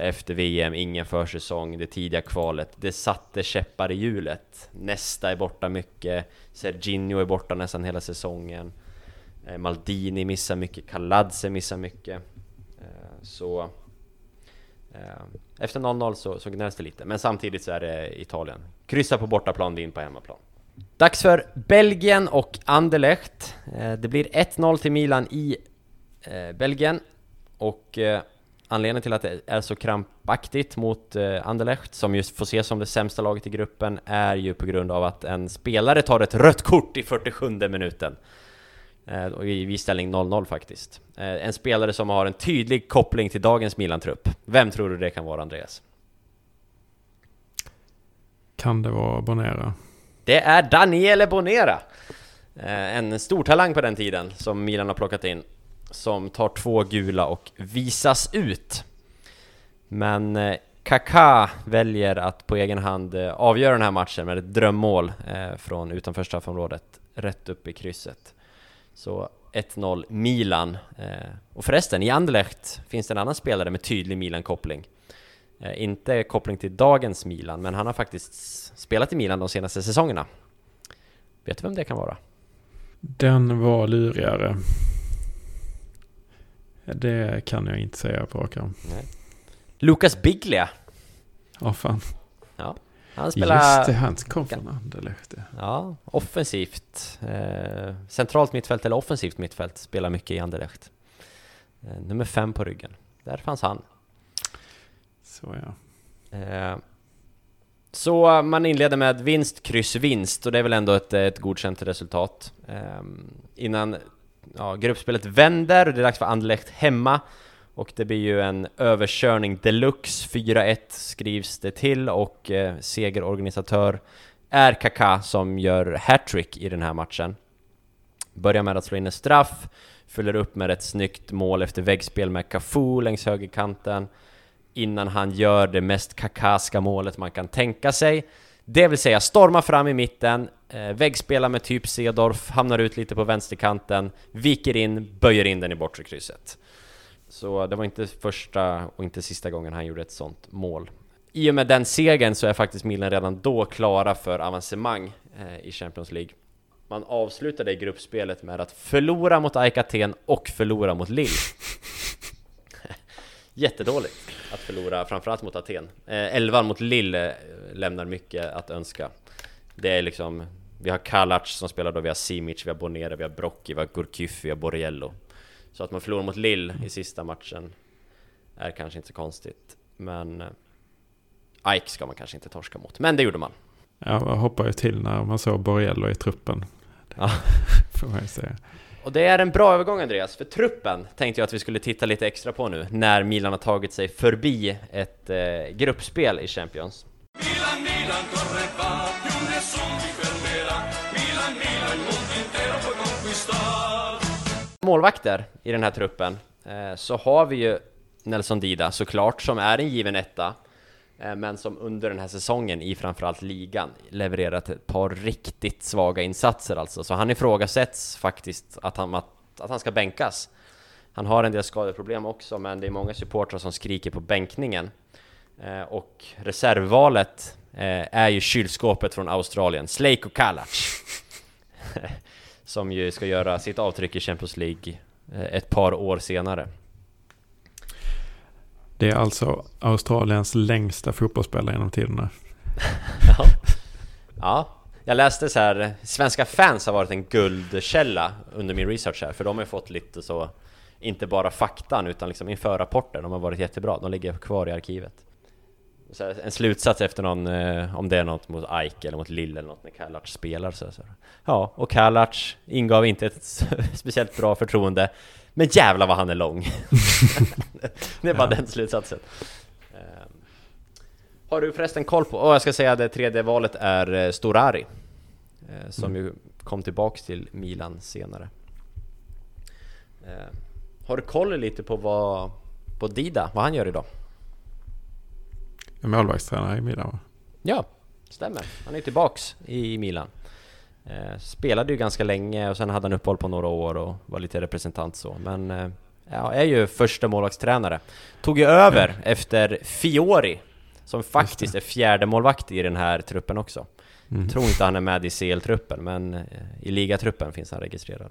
Efter VM, ingen försäsong, det tidiga kvalet. Det satte käppar i hjulet. Nästa är borta mycket, Serginho är borta nästan hela säsongen. Eh, Maldini missar mycket, Kaladze missar mycket. Eh, så... Eh, efter 0-0 så, så gnälls det lite, men samtidigt så är det Italien. Kryssa på bortaplan, vinn på hemmaplan. Dags för Belgien och Anderlecht. Det blir 1-0 till Milan i Belgien och anledningen till att det är så krampaktigt mot Anderlecht, som just får ses som det sämsta laget i gruppen, är ju på grund av att en spelare tar ett rött kort i 47 minuten. Och i ställning 0-0 faktiskt. En spelare som har en tydlig koppling till dagens Milan-trupp. Vem tror du det kan vara, Andreas? Kan det vara Bonera? Det är Daniele Bonera! Eh, en stor talang på den tiden som Milan har plockat in som tar två gula och visas ut. Men eh, Kaká väljer att på egen hand eh, avgöra den här matchen med ett drömmål eh, från utanför straffområdet, rätt upp i krysset. Så 1-0 Milan. Och förresten, i Anderlecht finns det en annan spelare med tydlig Milan-koppling. Inte koppling till dagens Milan, men han har faktiskt spelat i Milan de senaste säsongerna. Vet du vem det kan vara? Den var lurigare. Det kan jag inte säga på rak Lucas Biglia. Ja, fan. Ja. Han spelar... Just det, han kom från Anderlecht. Ja, offensivt. Eh, centralt mittfält eller offensivt mittfält spelar mycket i Anderlecht. Eh, nummer fem på ryggen. Där fanns han. Så ja. Eh, så man inleder med vinst, kryss, vinst och det är väl ändå ett, ett godkänt resultat. Um, innan ja, gruppspelet vänder, det är dags för Anderlecht hemma och det blir ju en överkörning deluxe, 4-1 skrivs det till och eh, segerorganisatör är Kaká som gör hattrick i den här matchen. Börjar med att slå in en straff, fyller upp med ett snyggt mål efter väggspel med Cafu längs högerkanten innan han gör det mest kakaska målet man kan tänka sig. Det vill säga storma fram i mitten, eh, väggspelar med typ Cedorf, hamnar ut lite på vänsterkanten, viker in, böjer in den i bortre krysset. Så det var inte första och inte sista gången han gjorde ett sånt mål. I och med den segern så är faktiskt Milan redan då klara för avancemang eh, i Champions League. Man avslutade gruppspelet med att förlora mot AIK Aten och förlora mot Lille. Jättedåligt att förlora, framförallt mot Aten. Eh, elvan mot Lille eh, lämnar mycket att önska. Det är liksom, vi har Kalac som spelar då, vi har Simic, vi har Bonera, vi har Brocchi, vi har Gurkyf, vi har Borriello. Så att man förlorar mot Lille i sista matchen är kanske inte så konstigt. Men eh, Ike ska man kanske inte torska mot, men det gjorde man. Ja, jag hoppar ju till när man såg Borriello i truppen. Ja. Får man ju säga. Och det är en bra övergång Andreas, för truppen tänkte jag att vi skulle titta lite extra på nu när Milan har tagit sig förbi ett eh, gruppspel i Champions. Milan, Målvakter i den här truppen eh, så har vi ju Nelson Dida såklart, som är en given etta eh, men som under den här säsongen i framförallt ligan levererat ett par riktigt svaga insatser alltså. Så han ifrågasätts faktiskt att han, att, att han ska bänkas. Han har en del skadeproblem också, men det är många supportrar som skriker på bänkningen. Eh, och reservvalet eh, är ju kylskåpet från Australien, Slejko Kalac. som ju ska göra sitt avtryck i Champions League ett par år senare. Det är alltså Australiens längsta fotbollsspelare genom tiderna. ja. ja, jag läste så här, svenska fans har varit en guldkälla under min research här, för de har ju fått lite så, inte bara faktan utan liksom inför rapporter, de har varit jättebra, de ligger kvar i arkivet. En slutsats efter någon, eh, om det är något mot Ike eller mot Lille eller något när Kalac spelar så, så. Ja, och Kalac ingav inte ett speciellt bra förtroende men jävla vad han är lång! det är bara ja. den slutsatsen. Ehm, har du förresten koll på, och jag ska säga att det tredje valet är eh, Storari. Eh, som mm. ju kom tillbaks till Milan senare. Ehm, har du koll lite på vad, på Dida, vad han gör idag? Målvaktstränare i Milan va? Ja, stämmer. Han är tillbaks i Milan. Eh, spelade ju ganska länge och sen hade han uppehåll på några år och var lite representant så, men eh, ja, är ju första målvaktstränare. Tog ju över mm. efter Fiori, som faktiskt är fjärde målvakt i den här truppen också. Mm. Tror inte han är med i CL-truppen, men eh, i ligatruppen finns han registrerad.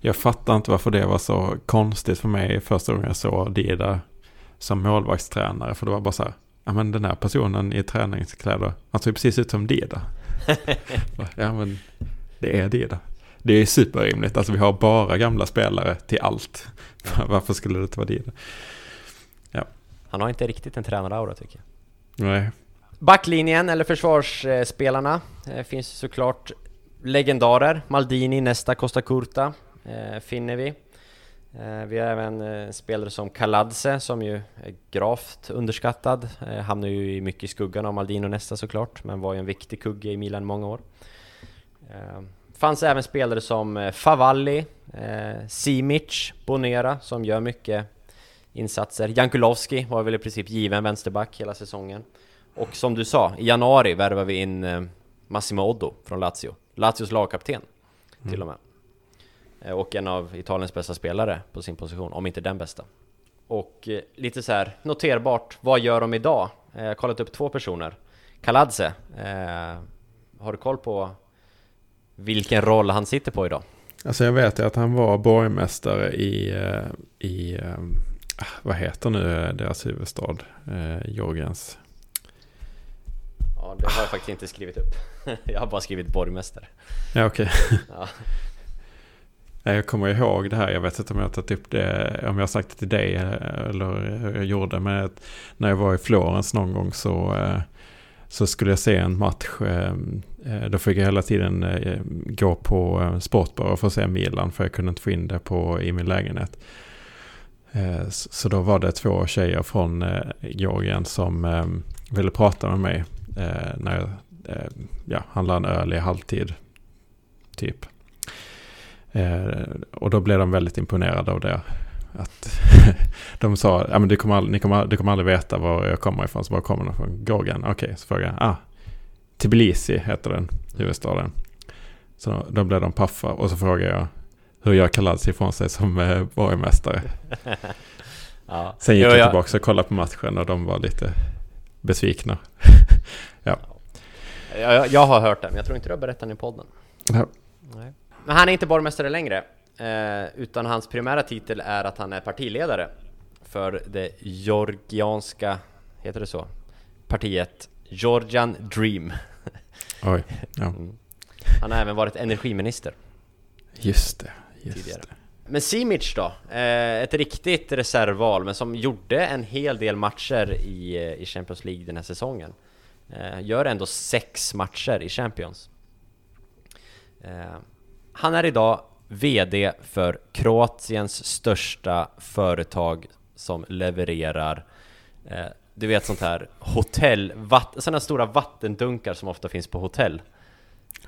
Jag fattar inte varför det var så konstigt för mig första gången jag såg Dida som målvaktstränare, för det var bara så här, ja men den här personen i träningskläder, han ser precis ut som Dida. ja men det är då. Det är superrimligt. Alltså vi har bara gamla spelare till allt. Varför skulle det inte vara det? Ja. Han har inte riktigt en tränaraura tycker jag. Nej. Backlinjen, eller försvarsspelarna, eh, finns såklart legendarer. Maldini, Nesta, Costa Curta eh, finner vi. Eh, vi har även eh, spelare som Kaladze som ju är gravt underskattad. Eh, Hamnar ju i mycket i skuggan av Maldino nästa såklart, men var ju en viktig kugge i Milan i många år. fanns även spelare som Favalli, Simic, Bonera som gör mycket insatser. Jankulovski var väl i princip given vänsterback hela säsongen. Och som du sa, i januari värvade vi in Massimo Oddo från Lazio. Lazios lagkapten till och med. Mm och en av Italiens bästa spelare på sin position, om inte den bästa. Och eh, lite så här noterbart, vad gör de idag? Jag har kollat upp två personer. Kaladze, eh, har du koll på vilken roll han sitter på idag? Alltså jag vet ju att han var borgmästare i, i ah, vad heter nu deras huvudstad? Eh, Georgiens. Ja, det har jag faktiskt inte skrivit upp. Jag har bara skrivit borgmästare. Ja, okej. Okay. Ja. Eh, jag kommer ihåg det här, jag vet inte om jag har tagit upp det, om jag har sagt det till dig eh, eller hur jag gjorde. Men när jag var i Florens någon gång så, eh, så skulle jag se en match. Då fick jag hela tiden gå på Sportbar för att se Milan för jag kunde inte få in det på, i min lägenhet. Så då var det två tjejer från Georgien som ville prata med mig när jag ja, handlade en öl i halvtid. Typ. Eh, och då blev de väldigt imponerade av det. Att de sa, ja men du kommer, aldrig, ni kommer, du kommer aldrig veta var jag kommer ifrån. Så bara kommer de från Gorgan. Okej, okay, så frågade jag, ah, Tbilisi heter den huvudstaden. Så då blev de paffa och så frågade jag, hur gör Kaladzi ifrån sig som eh, borgmästare? ja. Sen gick jo, jag tillbaka och kollade på matchen och de var lite besvikna. ja. Jag, jag, har hört det, men jag tror inte du har berättat den i podden. Ja. Nej. Men han är inte borgmästare längre, eh, utan hans primära titel är att han är partiledare för det georgianska, heter det så? Partiet Georgian Dream. Oj, ja. Mm. Han har även varit energiminister. Just det, just tidigare. det. Men Simic då? Eh, ett riktigt reservval, men som gjorde en hel del matcher i, eh, i Champions League den här säsongen. Gör ändå sex matcher i Champions. Han är idag VD för Kroatiens största företag som levererar eh, du vet sånt här hotell, vatt, sådana stora vattendunkar som ofta finns på hotell.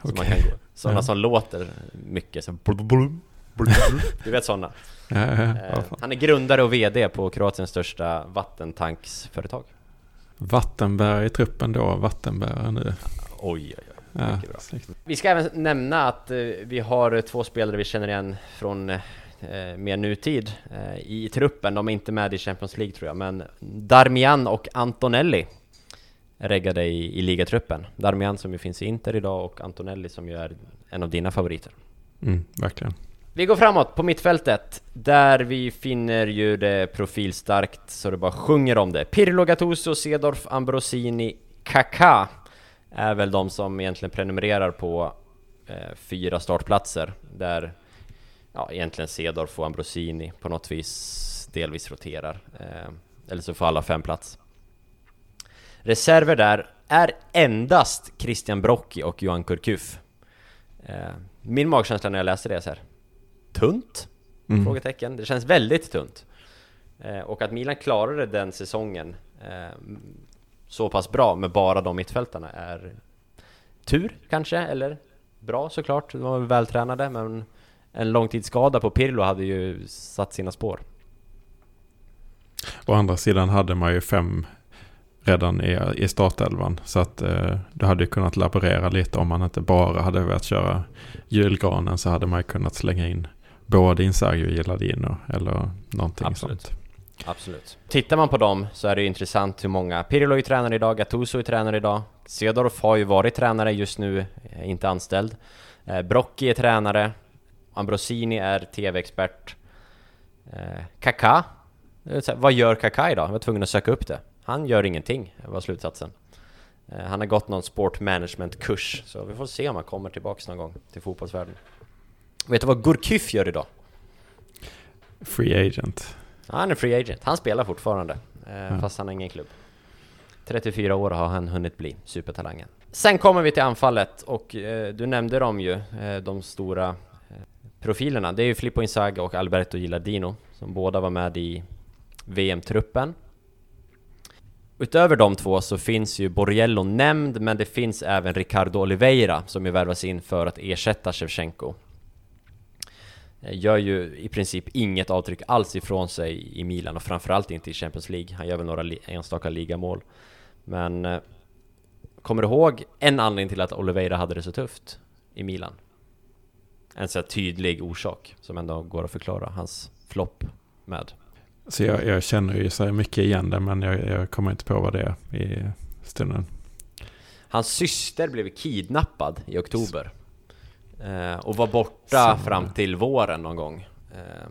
Okay. man kan gå, sådana ja. som låter mycket så blub, blub, blub, Du vet sådana. Ja, ja, eh, han är grundare och VD på Kroatiens största vattentanksföretag. Vattenbärare i truppen då, vattenbärare nu. Oj, oj, oj. Ja, vi ska även nämna att eh, vi har två spelare vi känner igen från eh, mer nutid eh, i truppen. De är inte med i Champions League tror jag, men Darmian och Antonelli reggade i, i ligatruppen. Darmian som ju finns i Inter idag och Antonelli som ju är en av dina favoriter. Mm, verkligen. Vi går framåt på mittfältet, där vi finner ju det profilstarkt så det bara sjunger om det. Pirlo Gattuso, Cedorf, Ambrosini, Kaká är väl de som egentligen prenumererar på eh, fyra startplatser där ja, egentligen Cedorf och Ambrosini på något vis delvis roterar. Eh, eller så får alla fem plats. Reserver där är endast Christian Brocchi och Johan Kurkuf. Eh, min magkänsla när jag läste det är så här, tunt? Mm. Frågetecken. Det känns väldigt tunt. Eh, och att Milan klarade den säsongen eh, så pass bra med bara de mittfältarna är tur kanske, eller bra såklart. De var vältränade, men en långtidsskada på Pirlo hade ju satt sina spår. Å andra sidan hade man ju fem redan i, i startelvan. Så att eh, du hade ju kunnat laborera lite om man inte bara hade velat köra julgranen så hade man ju kunnat slänga in både Inzaghi och Gilladino eller någonting Absolut. sånt. Absolut. Tittar man på dem så är det ju intressant hur många... Pirlo är tränare idag, Gattuso är tränare idag, Cedorf har ju varit tränare just nu, inte anställd. Eh, Brocchi är tränare, Ambrosini är TV-expert. Eh, Kaká, vad gör Kaká idag? Jag var tvungen att söka upp det. Han gör ingenting, var slutsatsen. Eh, han har gått någon sport management-kurs, så vi får se om han kommer tillbaks någon gång till fotbollsvärlden. Vet du vad Gurkyf gör idag? Free agent. Han är free agent. Han spelar fortfarande, eh, fast han har ingen klubb. 34 år har han hunnit bli, supertalangen. Sen kommer vi till anfallet och eh, du nämnde dem ju, eh, de stora eh, profilerna. Det är ju Filippo Inzaghi och Alberto Gilardino som båda var med i VM-truppen. Utöver de två så finns ju Borriello nämnd, men det finns även Ricardo Oliveira som ju värvas in för att ersätta Shevchenko. Eh, gör ju i princip inget avtryck alls ifrån sig i Milan och framförallt inte i Champions League. Han gör väl några enstaka ligamål. Men eh, kommer du ihåg en anledning till att Oliveira hade det så tufft i Milan? En så tydlig orsak som ändå går att förklara hans flopp med. Så jag, jag, känner ju så mycket igen det men jag, jag kommer inte på vad det är i stunden. Hans syster blev kidnappad i oktober. Eh, och var borta så. fram till våren någon gång. Eh,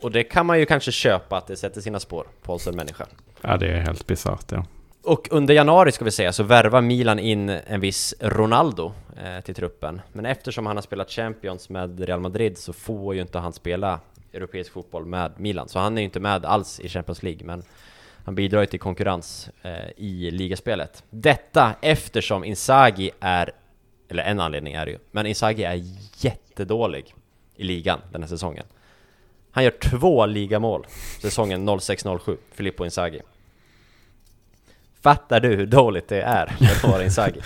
och det kan man ju kanske köpa att det sätter sina spår på oss en människa. Ja, det är helt bisarrt ja. Och under januari ska vi säga så värvar Milan in en viss Ronaldo eh, till truppen. Men eftersom han har spelat Champions med Real Madrid så får ju inte han spela europeisk fotboll med Milan. Så han är ju inte med alls i Champions League, men han bidrar ju till konkurrens eh, i ligaspelet. Detta eftersom Inzaghi är, eller en anledning är det ju, men Inzaghi är jättedålig i ligan den här säsongen. Han gör två ligamål säsongen 06-07, Filippo Inzaghi. Fattar du hur dåligt det är att vara Inzaghi?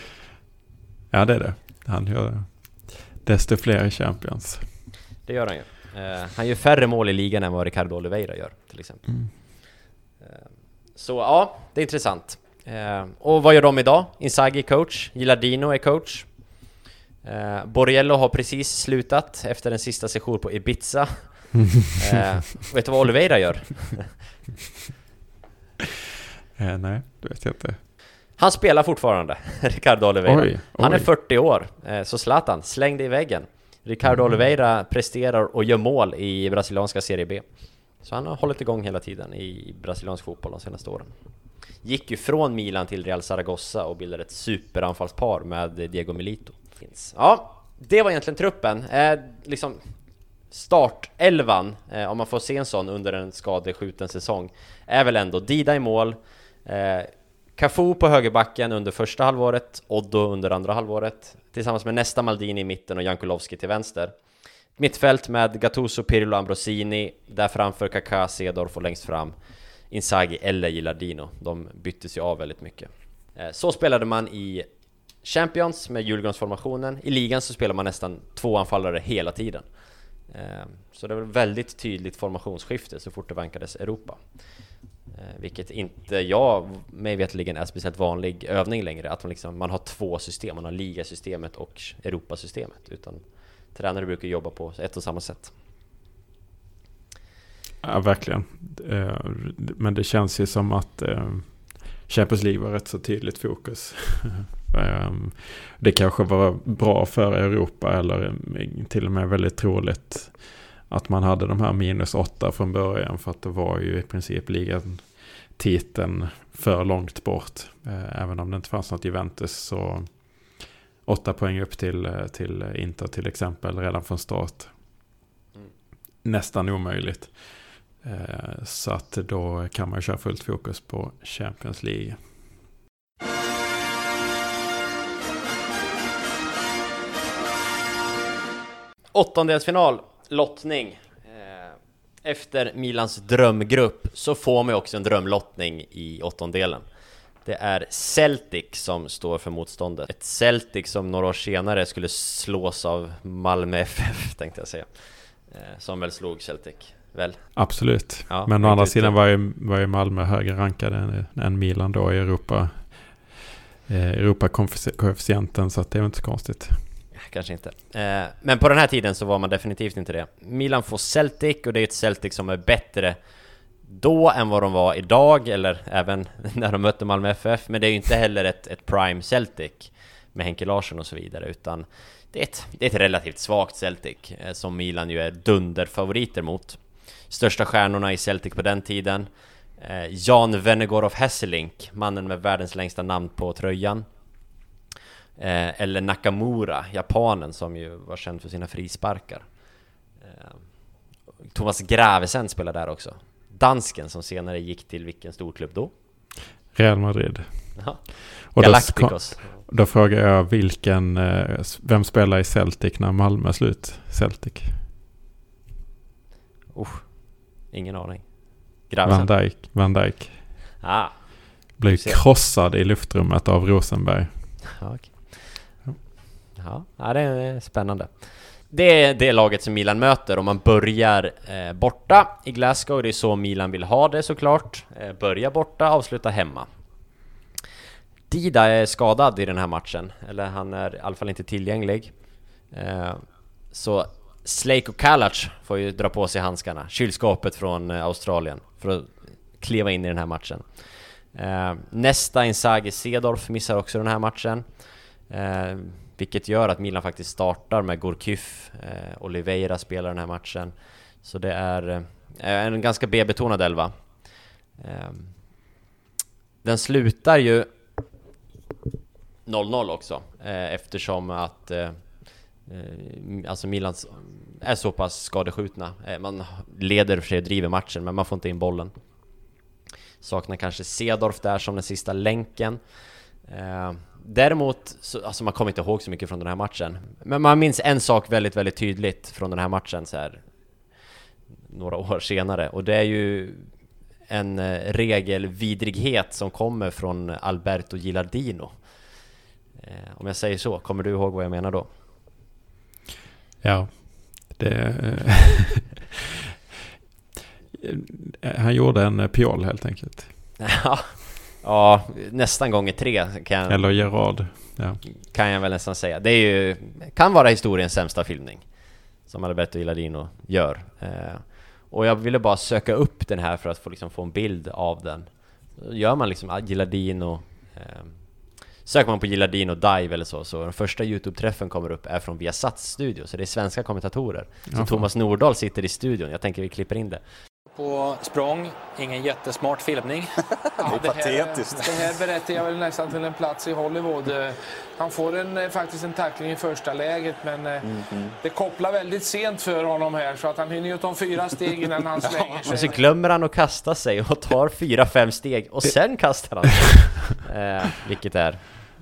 ja, det är det. Han gör desto fler Champions. Det gör han ju. Uh, han gör färre mål i ligan än vad Ricardo Oliveira gör, till exempel. Mm. Uh, så ja, det är intressant. Uh, och vad gör de idag? Inzaghi coach, Gilardino är coach. Uh, Borriello har precis slutat efter en sista session på Ibiza. vet du vad Oliveira gör? Eh, nej, det vet jag inte. Han spelar fortfarande, Ricardo Oliveira. Oj, oj. Han är 40 år, eh, så Zlatan, släng dig i väggen. Ricardo mm. Oliveira presterar och gör mål i brasilianska Serie B. Så han har hållit igång hela tiden i brasiliansk fotboll de senaste åren. Gick ju från Milan till Real Zaragoza och bildade ett superanfallspar med Diego Milito. Ja, det var egentligen truppen. Eh, liksom startelvan, eh, om man får se en sån under en skadeskjuten säsong, är väl ändå Dida i mål, Eh, Cafu på högerbacken under första halvåret, Oddo under andra halvåret tillsammans med nästa Maldini i mitten och Jankulovski till vänster. Mittfält med Gattuso, Pirlo, Ambrosini, där framför Kaká, Cedorf och längst fram Inzaghi eller Gilardino. De byttes ju av väldigt mycket. Eh, så spelade man i Champions med julgransformationen. I ligan så spelar man nästan två anfallare hela tiden. Eh, så det var väldigt tydligt formationsskifte så fort det vankades Europa. Eh, vilket inte jag, mig veterligen, är speciellt vanlig övning längre. Att man, liksom, man har två system, man har ligasystemet och Europasystemet. Utan tränare brukar jobba på ett och samma sätt. Ja, verkligen. Eh, men det känns ju som att eh, Champions League var rätt så tydligt fokus. Det kanske var bra för Europa eller till och med väldigt troligt att man hade de här minus åtta från början för att det var ju i princip ligan titeln för långt bort. Eh, även om det inte fanns något Juventus så åtta poäng upp till, till Inter till exempel redan från start. Mm. Nästan omöjligt. Eh, så att då kan man köra fullt fokus på Champions League. Åttondelsfinal, lottning eh, efter Milans drömgrupp så får man också en drömlottning i åttondelen. Det är Celtic som står för motståndet. Ett Celtic som några år senare skulle slås av Malmö FF, tänkte jag säga. Eh, som väl slog Celtic, väl? Absolut. Ja, Men å andra sidan var ju, var ju Malmö högre rankade än, än Milan då i Europa. Eh, Europa-koefficienten, så att det är inte så konstigt kanske inte. Eh, men på den här tiden så var man definitivt inte det. Milan får Celtic och det är ett Celtic som är bättre då än vad de var idag, eller även när de mötte Malmö FF. Men det är ju inte heller ett, ett prime Celtic med Henke Larsson och så vidare, utan det är ett, det är ett relativt svagt Celtic eh, som Milan ju är dunderfavoriter mot. Största stjärnorna i Celtic på den tiden eh, Jan Venegorov Hesselink, mannen med världens längsta namn på tröjan Eh, eller Nakamura, japanen som ju var känd för sina frisparkar. Eh, Thomas Gravesen spelar där också. Dansken som senare gick till vilken storklubb då? Real Madrid. Ja. Och Galacticos. Då, då, frågar jag vilken, vem spelar i Celtic när Malmö slut? Celtic? Usch, ingen aning. Gravesen. Van Dijk. Van Dijk. Ah, Blev krossad i luftrummet av Rosenberg. Ja, okay. ja. ja, det är spännande. Det är det laget som Milan möter och man börjar eh, borta i Glasgow. Det är så Milan vill ha det såklart. Eh, börja borta, avsluta hemma. Dida är skadad i den här matchen, eller han är i alla fall inte tillgänglig. Eh, så Slake och Kalac får ju dra på sig handskarna, kylskåpet från eh, Australien, för att kliva in i den här matchen. Eh, nästa Inzaghi Sedorf missar också den här matchen. Eh, vilket gör att Milan faktiskt startar med Gorkyf, eh, Oliveira spelar den här matchen. Så det är eh, en ganska B-betonad elva. Eh, den slutar ju 0-0 också, eh, eftersom att eh, Eh, alltså Milan är så pass skadeskjutna. Eh, man leder för sig och driver matchen, men man får inte in bollen. Saknar kanske Sedorf där som den sista länken. Eh, däremot, så, alltså man kommer inte ihåg så mycket från den här matchen. Men man minns en sak väldigt, väldigt tydligt från den här matchen så här, några år senare och det är ju en regelvidrighet som kommer från Alberto Gilardino. Om jag säger så, kommer du ihåg vad jag menar då? Ja, det... Han gjorde en piol helt enkelt. Ja, Ja, nästan gånger tre kan, Eller Gerard. Ja. Kan jag väl nästan säga. Det är ju, kan vara historiens sämsta filmning. Som Alberto Illadino gör. Eh, och jag ville bara söka upp den här för att få, liksom, få en bild av den. Gör man liksom Gilardino eh, Söker man på Gilardino Dive eller så, så den första YouTube-träffen kommer upp är från Viasats studio, så det är svenska kommentatorer. Så Jaha. Thomas Nordahl sitter i studion, jag tänker vi klipper in det på språng, ingen jättesmart filmning. Ja, det, är patetiskt. Det här berättar jag väl nästan till en plats i Hollywood. Han får en, eh, faktiskt en tackling i första läget men mm -hmm. det kopplar väldigt sent för honom här så att han hinner ju ta fyra steg innan han slänger sig. Och så glömmer han att kasta sig och tar fyra, fem steg och sen kastar han sig. eh, vilket är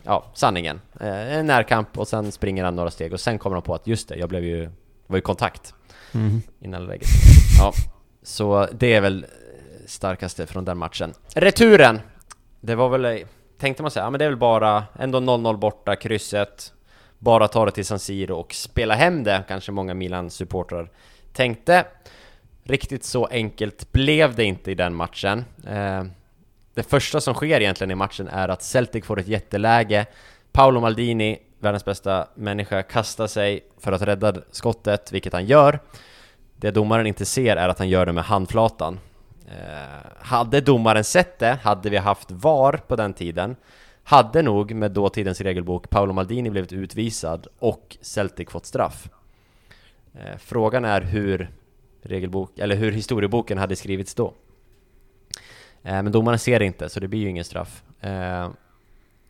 ja, sanningen. Eh, en närkamp och sen springer han några steg och sen kommer han på att just det, jag blev ju, var ju kontakt mm. innan läget. Ja. Så det är väl starkaste från den matchen. Returen! Det var väl, tänkte man säga, ja men det är väl bara ändå 0-0 borta, krysset, bara ta det till San Siro och spela hem det, kanske många Milan-supportrar tänkte. Riktigt så enkelt blev det inte i den matchen. Det första som sker egentligen i matchen är att Celtic får ett jätteläge. Paolo Maldini, världens bästa människa, kastar sig för att rädda skottet, vilket han gör. Det domaren inte ser är att han gör det med handflatan. Eh, hade domaren sett det, hade vi haft VAR på den tiden, hade nog med dåtidens regelbok Paolo Maldini blivit utvisad och Celtic fått straff. Eh, frågan är hur regelbok, eller hur historieboken hade skrivits då. Eh, men domaren ser det inte, så det blir ju ingen straff. Eh,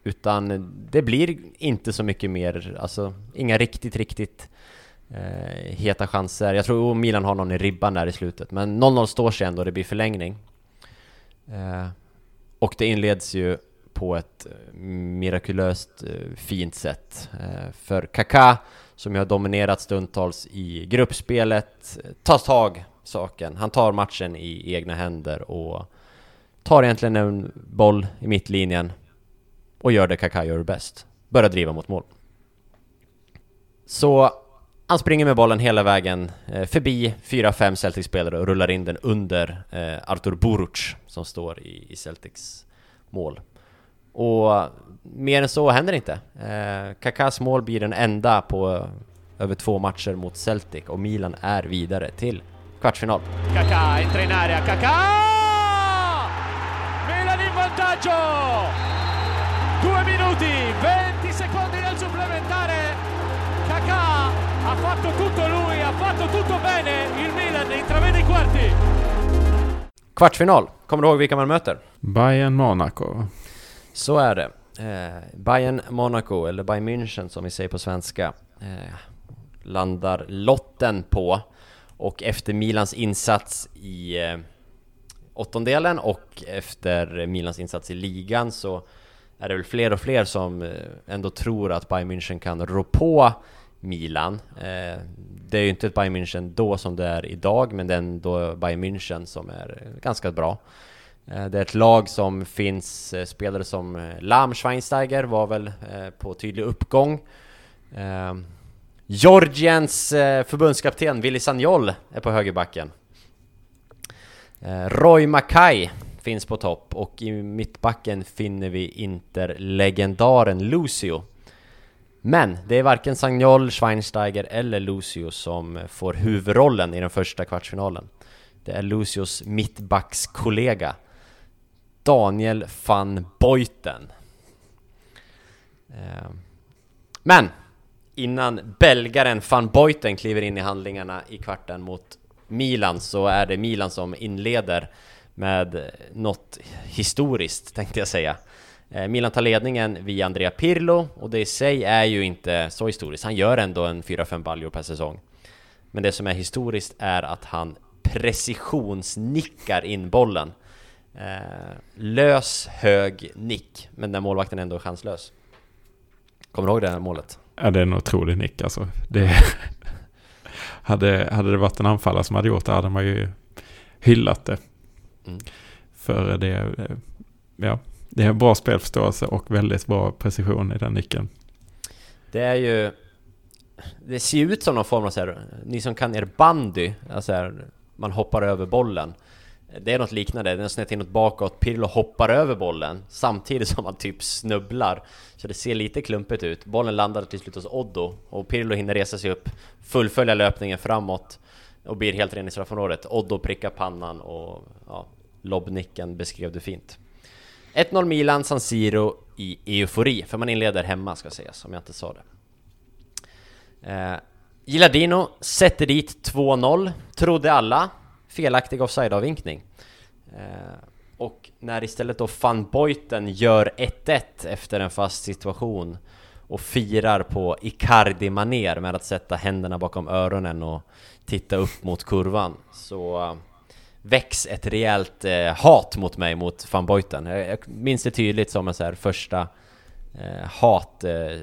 utan det blir inte så mycket mer, alltså inga riktigt, riktigt eh, heta chanser. Jag tror Milan har någon i ribban där i slutet, men 0-0 står sig ändå, det blir förlängning. Eh, och det inleds ju på ett eh, mirakulöst eh, fint sätt. Eh, för Kaká, som ju har dominerat stundtals i gruppspelet, tar tag saken. Han tar matchen i egna händer och tar egentligen en boll i mittlinjen och gör det Kaká gör bäst. Börjar driva mot mål. Så han springer med bollen hela vägen eh, förbi 4-5 Celtics-spelare och rullar in den under eh, Artur Buruc som står i, Celtics mål. Och mer än så händer inte. Eh, Kakas mål blir den enda på över två matcher mot Celtic och Milan är vidare till kvartsfinal. Kaká entra in area, Kaká! Vantaggio! Due minuti, 20 secondi del supplementare. Kaká ha fatto tutto lui, ha fatto tutto bene. Il Milan intravede i quarti. Kvartsfinal. Kommer du ihåg vilka man möter? Bayern Monaco. Så är det. Eh, Bayern Monaco, eller Bayern München som vi säger på svenska, eh, landar lotten på. Och efter Milans insats i eh, åttondelen och efter Milans insats i ligan så är det väl fler och fler som eh, ändå tror att Bayern München kan rå på Milan. Eh, det är ju inte ett Bayern München då som det är idag, men det är ändå Bayern München som är ganska bra. Eh, det är ett lag som finns spelare som Lam Schweinsteiger var väl på tydlig uppgång. Georgiens förbundskapten Willy Sagnol är på högerbacken. Eh, Roy Mackay finns på topp och i mittbacken finner vi Inter-legendaren Lucio. Men det är varken Sagnol, Schweinsteiger eller Lucio som får huvudrollen i den första kvartsfinalen. Det är Lucios mittbackskollega Daniel van Beuten eh, men innan belgaren van Beuten kliver in i handlingarna i kvarten mot Milan så är det Milan som inleder med något historiskt tänkte jag säga. Eh, Milan tar ledningen via Andrea Pirlo och det i sig är ju inte så historiskt. Han gör ändå en 4-5 baljor per säsong. Men det som är historiskt är att han precisionsnickar in bollen Eh, lös, hög nick, men där målvakten ändå är chanslös. Kommer du ihåg det här målet? Ja, det är en otrolig nick alltså. Det hade, hade det varit en anfallare som hade gjort det hade man ju hyllat det. Mm. För det, ja, det är bra spelförståelse och väldigt bra precision i den nicken. Det är ju... Det ser ut som någon form av så här, ni som kan er bandy, alltså här, man hoppar över bollen. Det är något liknande, den snett inåt bakåt, Pirlo hoppar över bollen samtidigt som han typ snubblar. Så det ser lite klumpigt ut. Bollen landar till slut hos Oddo och Pirlo hinner resa sig upp, fullfölja löpningen framåt och blir helt ren i straffområdet. Oddo prickar pannan och ja, lobbnicken beskrev det fint. 1-0 Milan, San Siro i eufori, för man inleder hemma ska sägas, om jag inte sa det. Eh, Gilardino sätter dit 2-0, trodde alla felaktig offside-avvinkning. Eh, och när istället då van Boyten gör 1-1 efter en fast situation och firar på Icardi-maner med att sätta händerna bakom öronen och titta upp mot kurvan så eh, väcks ett rejält eh, hat mot mig, mot van Boyten. Jag, jag minns det tydligt som en så här första eh, hat eh,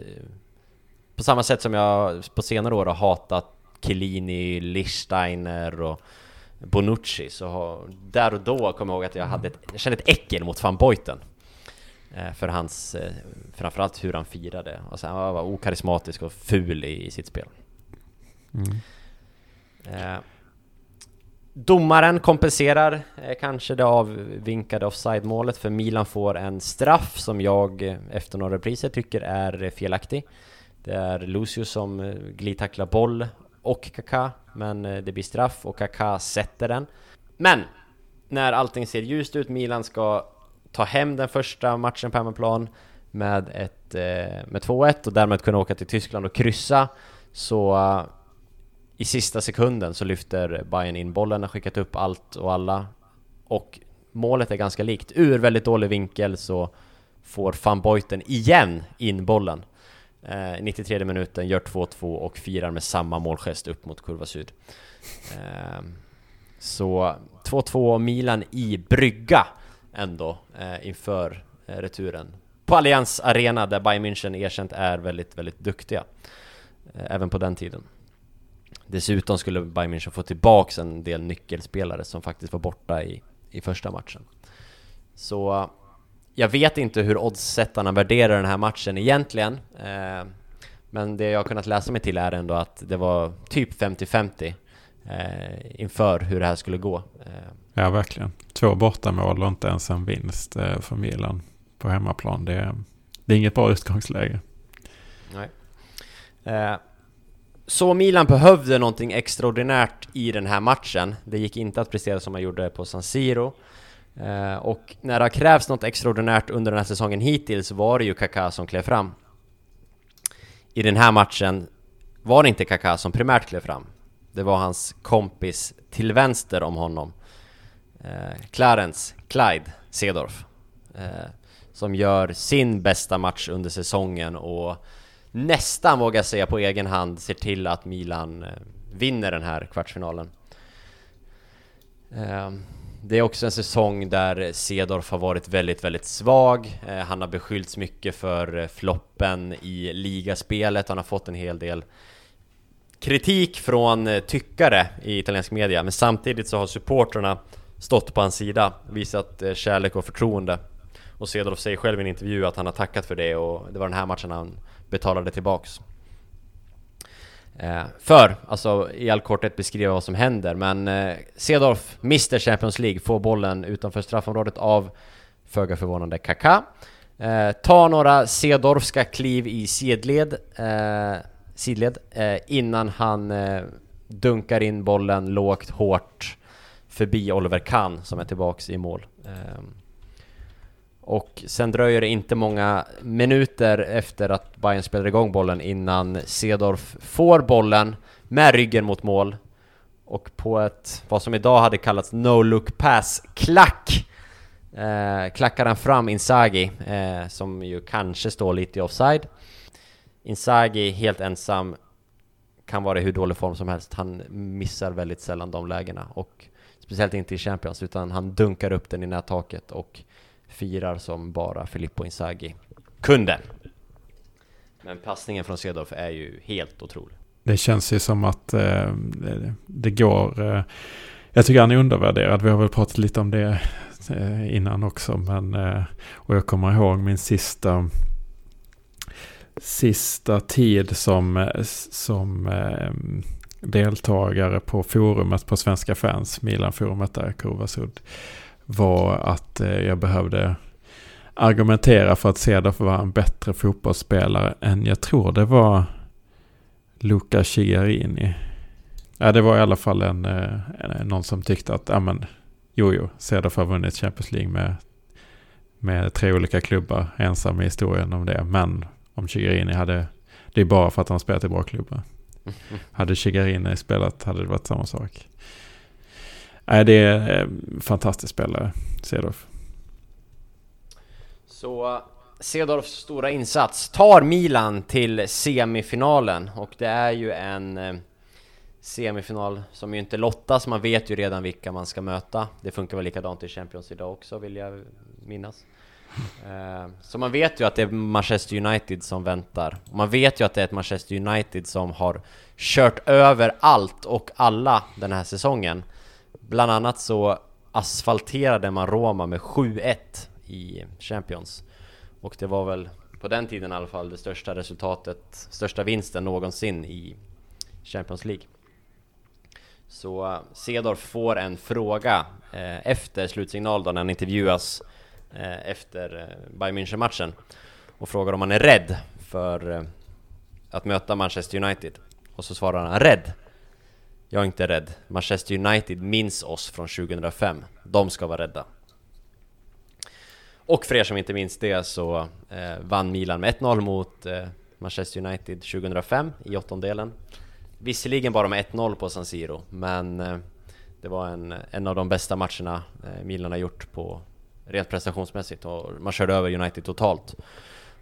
på samma sätt som jag på senare år har hatat Chiellini, Lichsteiner och Bonucci så där och då kommer jag ihåg att jag hade ett, jag kände ett äckel mot van Boyten eh, för hans, eh, framförallt hur han firade. Alltså han var okarismatisk och ful i, i sitt spel. Mm. Eh, domaren kompenserar eh, kanske det avvinkade offside-målet för Milan får en straff som jag eh, efter några repriser tycker är felaktig. Det är Lucio som glidtacklar boll och Kaká, men eh, det blir straff och Kaká sätter den. Men! När allting ser ljust ut, Milan ska ta hem den första matchen på hemmaplan med, ett, eh, med 2-1 och därmed kunna åka till Tyskland och kryssa så eh, i sista sekunden så lyfter Bayern in bollen, har skickat upp allt och alla och målet är ganska likt. Ur väldigt dålig vinkel så får van Beuten igen in bollen Eh, 93 minuten, gör 2-2 och firar med samma målgest upp mot kurva syd. Eh, så 2-2 Milan i brygga ändå eh, inför eh, returen. På Allianz Arena där Bayern München erkänt är väldigt, väldigt duktiga. Eh, även på den tiden. Dessutom skulle Bayern München få tillbaks en del nyckelspelare som faktiskt var borta i, i första matchen. Så jag vet inte hur oddssättarna värderar den här matchen egentligen. Eh, men det jag har kunnat läsa mig till är ändå att det var typ 50-50 eh, inför hur det här skulle gå. Eh. Ja, verkligen. Två bortamål och inte ens en vinst eh, för Milan på hemmaplan. Det är, det är inget bra utgångsläge. Nej. Eh, så Milan behövde någonting extraordinärt i den här matchen. Det gick inte att prestera som man gjorde på San Siro. Eh, och när det har krävts något extraordinärt under den här säsongen hittills var det ju Kaká som klev fram. I den här matchen var det inte Kaká som primärt klev fram. Det var hans kompis till vänster om honom. Eh, Clarence Clyde Sedorf. Eh, som gör sin bästa match under säsongen och nästan vågar säga på egen hand ser till att Milan eh, vinner den här kvartsfinalen. Eh, det är också en säsong där Cedorf har varit väldigt, väldigt svag. Eh, han har beskyllts mycket för eh, floppen i ligaspelet. Han har fått en hel del kritik från eh, tyckare i italiensk media. Men samtidigt så har supporterna stått på hans sida, visat kärlek och förtroende. Och Cedorf säger själv i en intervju att han har tackat för det och det var den här matchen han betalade tillbaks. Eh, för, alltså i all korthet beskriva vad som händer, men eh, Cedorf Mr Champions League, får bollen utanför straffområdet av, föga förvånande, Kaká. Eh, tar några Cedorfska kliv i sidled, eh, sidled eh, innan han eh, dunkar in bollen lågt, hårt förbi Oliver Kahn som är tillbaks i mål. Ehm, och sen dröjer det inte många minuter efter att Bayern spelar igång bollen innan Cedorf får bollen med ryggen mot mål och på ett, vad som idag hade kallats no-look pass, klack! Eh, klackar han fram Inzaghi, eh, som ju kanske står lite i offside. Inzaghi helt ensam kan vara i hur dålig form som helst. Han missar väldigt sällan de lägena och speciellt inte i Champions utan han dunkar upp den i nättaket och firar som bara Filippo Inzaghi kunde. Men passningen från Cedorf är ju helt otrolig. Det känns ju som att eh, det, går... Eh, jag tycker han är undervärderad. Vi har väl pratat lite om det eh, innan också. Men, eh, och jag kommer ihåg min sista, sista tid som, som eh, deltagare på forumet på Svenska fans, Milan-forumet där, Kurvasud var att eh, jag behövde argumentera för att Cedorf var en bättre fotbollsspelare än jag tror det var Luca Chigarini. Ja, det var i alla fall en, en eh, någon som tyckte att, ja men, jo jo, Cedorf har vunnit Champions League med, med tre olika klubbar, ensam i historien om det. Men om Chigarini hade, det är bara för att han spelat i bra klubbar. Hade Chigarini spelat hade det varit samma sak. Nej, det är en fantastisk spelare, Cedorf. Så Cedorfs stora insats tar Milan till semifinalen och det är ju en eh, semifinal som ju inte lottas, man vet ju redan vilka man ska möta. Det funkar väl likadant i Champions idag också vill jag minnas. Eh, så man vet ju att det är Manchester United som väntar. Man vet ju att det är ett Manchester United som har kört över allt och alla den här säsongen. Bland annat så asfalterade man Roma med 7-1 i Champions. Och det var väl på den tiden i alla fall det största resultatet, största vinsten någonsin i Champions League. Så eh, Cedor får en fråga eh, efter slutsignal då när han intervjuas eh, efter eh, Bayern München-matchen och frågar om han är rädd för eh, att möta Manchester United. Och så svarar han rädd. Jag är inte rädd. Manchester United minns oss från 2005. De ska vara rädda. Och för er som inte minns det så eh, vann Milan med 1-0 mot eh, Manchester United 2005 i åttondelen. Visserligen bara med 1-0 på San Siro, men eh, det var en, en av de bästa matcherna eh, Milan har gjort på rent prestationsmässigt och man körde över United totalt.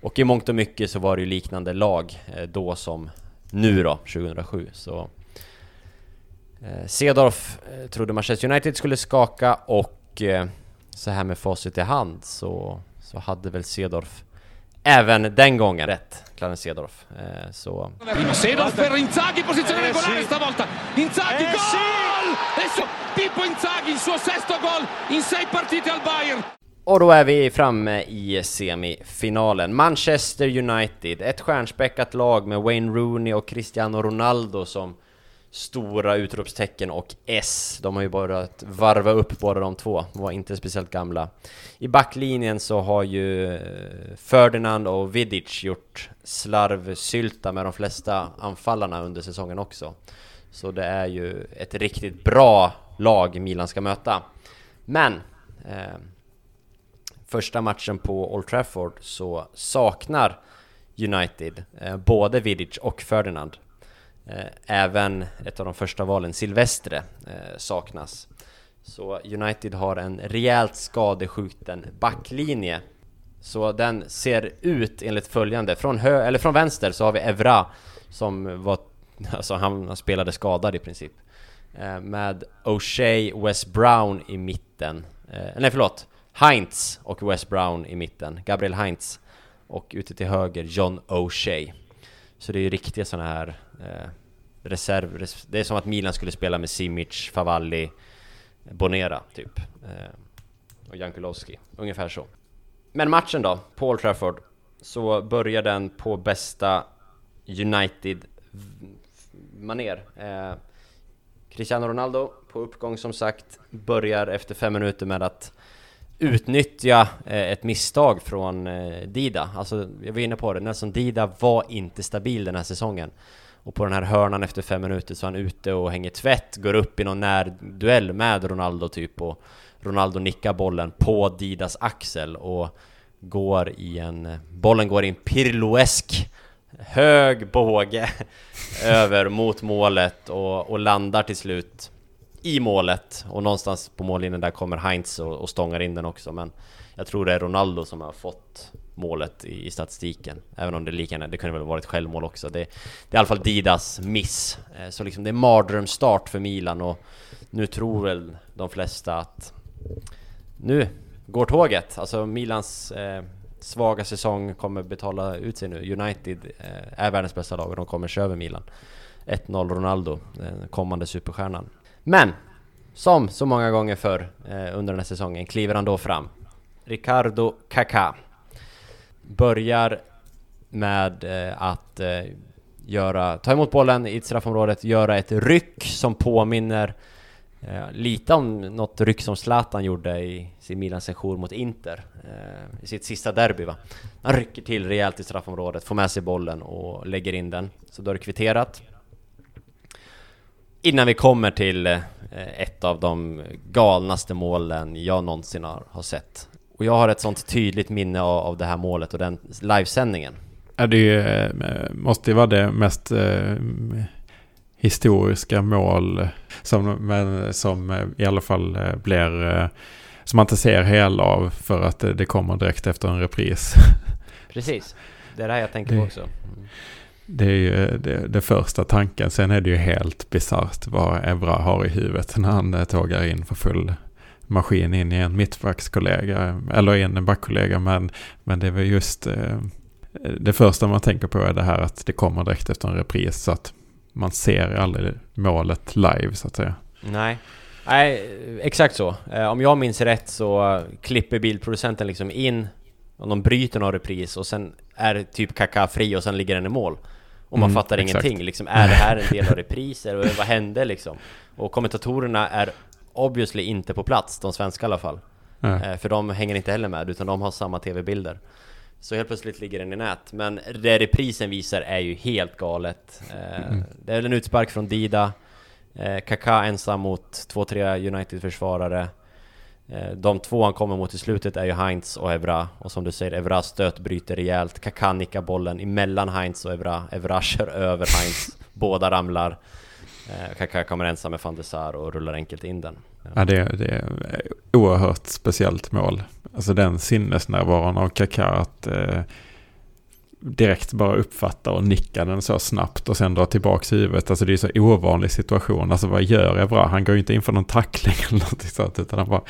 Och i mångt och mycket så var det ju liknande lag eh, då som nu då, 2007. Så Cedorf eh, trodde Manchester United skulle skaka och eh, så här med facit i hand så, så hade väl Cedorf även den gången rätt, Clarence Cedorf. Så... Cedorf per Inzaghi, posizione regolare stavolta! Inzaghi, gol! Adesso Pippo Inzaghi, il suo sesto gol in sei partite al Bayern! Och då är vi framme i semifinalen. Manchester United, ett stjärnspäckat lag med Wayne Rooney och Cristiano Ronaldo som stora utropstecken och S. De har ju börjat varva upp båda de två, var inte speciellt gamla. I backlinjen så har ju eh, Ferdinand och Vidic gjort slarvsylta med de flesta anfallarna under säsongen också. Så det är ju ett riktigt bra lag Milan ska möta. Men eh, första matchen på Old Trafford så saknar United eh, både Vidic och Ferdinand. Eh, även ett av de första valen, Silvestre, eh, saknas. Så United har en rejält skadeskjuten backlinje. Så den ser ut enligt följande, från, hö eller från vänster så har vi Evra som var, alltså han spelade skadad i princip. Eh, med O'Shea, West Brown i mitten, nej förlåt, Heinz och West Brown i mitten, Gabriel Heinz och ute till höger John O'Shea. Så det är ju riktiga sådana här eh, reserv, Det är som att Milan skulle spela med Simic, Favalli, Bonera typ. Eh, och Jankulowski, ungefär så. Men matchen då, Paul Trafford, så börjar den på bästa United-maner. Eh, Cristiano Ronaldo på uppgång som sagt, börjar efter fem minuter med att utnyttja eh, ett misstag från eh, Dida. Alltså, jag var inne på det, Nelson Dida var inte stabil den här säsongen. Och på den här hörnan efter fem minuter så är han ute och hänger tvätt, går upp i någon närduell med Ronaldo typ och Ronaldo nickar bollen på Didas axel och går i en... Bollen går i en pirloesk hög båge över mot målet och, och, landar till slut i målet och någonstans på mållinjen där kommer Heinz och, och stångar in den också men jag tror det är Ronaldo som har fått målet i, i statistiken Även om det lika det kunde väl varit självmål också det, det är i alla fall Didas miss eh, Så liksom det är mardrömsstart för Milan och nu tror väl de flesta att nu går tåget, alltså Milans eh, svaga säsong kommer betala ut sig nu. United eh, är världens bästa lag och de kommer köra över Milan. 1-0 Ronaldo, den kommande superstjärnan. Men! Som så många gånger förr eh, under den här säsongen kliver han då fram. Ricardo Kaká. Börjar med eh, att eh, göra, ta emot bollen i straffområdet, göra ett ryck som påminner Eh, lite om något ryck som Zlatan gjorde i sin Milan-session mot Inter eh, i sitt sista derby va. Han rycker till rejält i straffområdet, får med sig bollen och lägger in den. Så då är det kvitterat. Innan vi kommer till eh, ett av de galnaste målen jag någonsin har, sett. Och jag har ett sånt tydligt minne av, det här målet och den livesändningen. Ja, det eh, måste ju vara det mest eh, historiska mål som, men, som i alla fall blir som man inte ser hela av för att det kommer direkt efter en repris. Precis, det är det här jag tänker på också. Mm. Det är ju det, det, första tanken. Sen är det ju helt bisarrt vad Evra har i huvudet när han eh, tågar in för full maskin in i en mittbackskollega eller i en backkollega. Men, men det är väl just eh, det första man tänker på är det här att det kommer direkt efter en repris. Så att man ser aldrig målet live så att säga. Nej. Nej, exakt så. Eh, om jag minns rätt så klipper bildproducenten liksom in och de bryter någon repris och sen är typ Kaka fri och sen ligger den i mål. Och man mm, fattar exakt. ingenting liksom. Är det här en del av repriser? Vad hände liksom? Och kommentatorerna är obviously inte på plats, de svenska i alla fall. Mm. För de hänger inte heller med, utan de har samma tv-bilder. Så helt plötsligt ligger den i nät. Men det reprisen visar är ju helt galet. Eh, mm. Det är en utspark från Dida. Eh, Kaká ensam mot två, tre United-försvarare. Eh, de två han kommer mot i slutet är ju Heinz och Evra. Och som du säger, Evra stöt bryter rejält. Kaká nickar bollen emellan Heinz och Evra. Evra kör över Heinz. Båda ramlar. Eh, Kaká kommer ensam med van de Sar och rullar enkelt in den. Ja, det, det är oerhört speciellt mål. Alltså den sinnesnärvaron av Kaká att eh, direkt bara uppfatta och nicka den så snabbt och sen dra tillbaka huvudet. Alltså det är så ovanlig situation. Alltså vad gör Evra? Han går ju inte in för någon tackling eller någonting sånt utan han bara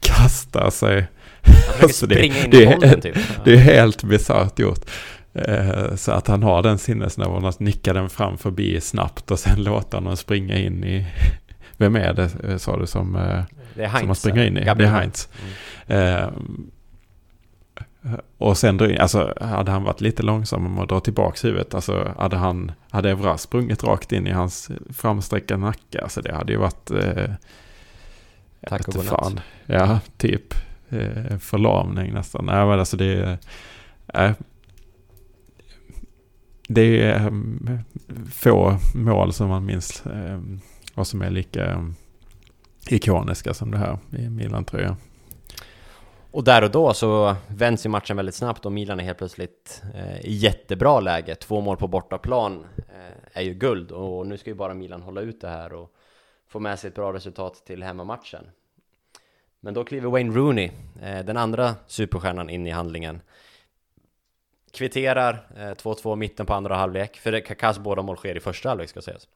kastar sig. Han alltså det, springa in det, i bollen typ. Det är helt bisarrt gjort. Eh, så att han har den sinnesnärvaron att nicka den fram förbi snabbt och sen låta honom springa in i, vem är det, eh, sa du, som, eh, som man springer in i? Gabriel. Det är Heinz. Mm. Eh, och sen, alltså hade han varit lite långsam med att dra tillbaka huvudet, alltså hade han, hade Evra sprungit rakt in i hans framsträckta nacke, alltså det hade ju varit... Eh, Tack och godnatt. Ja, typ eh, förlamning nästan. Nej, men alltså det är... Eh, det är eh, få mål som man minns eh, vad som är lika um, ikoniska som det här i Milan-tröjan. Och där och då så vänds ju matchen väldigt snabbt och Milan är helt plötsligt eh, i jättebra läge. Två mål på bortaplan eh, är ju guld och nu ska ju bara Milan hålla ut det här och få med sig ett bra resultat till hemmamatchen. Men då kliver Wayne Rooney, eh, den andra superstjärnan, in i handlingen. Kvitterar eh, 2-2 mitten på andra halvlek, för Kakas båda mål sker i första halvlek ska sägas.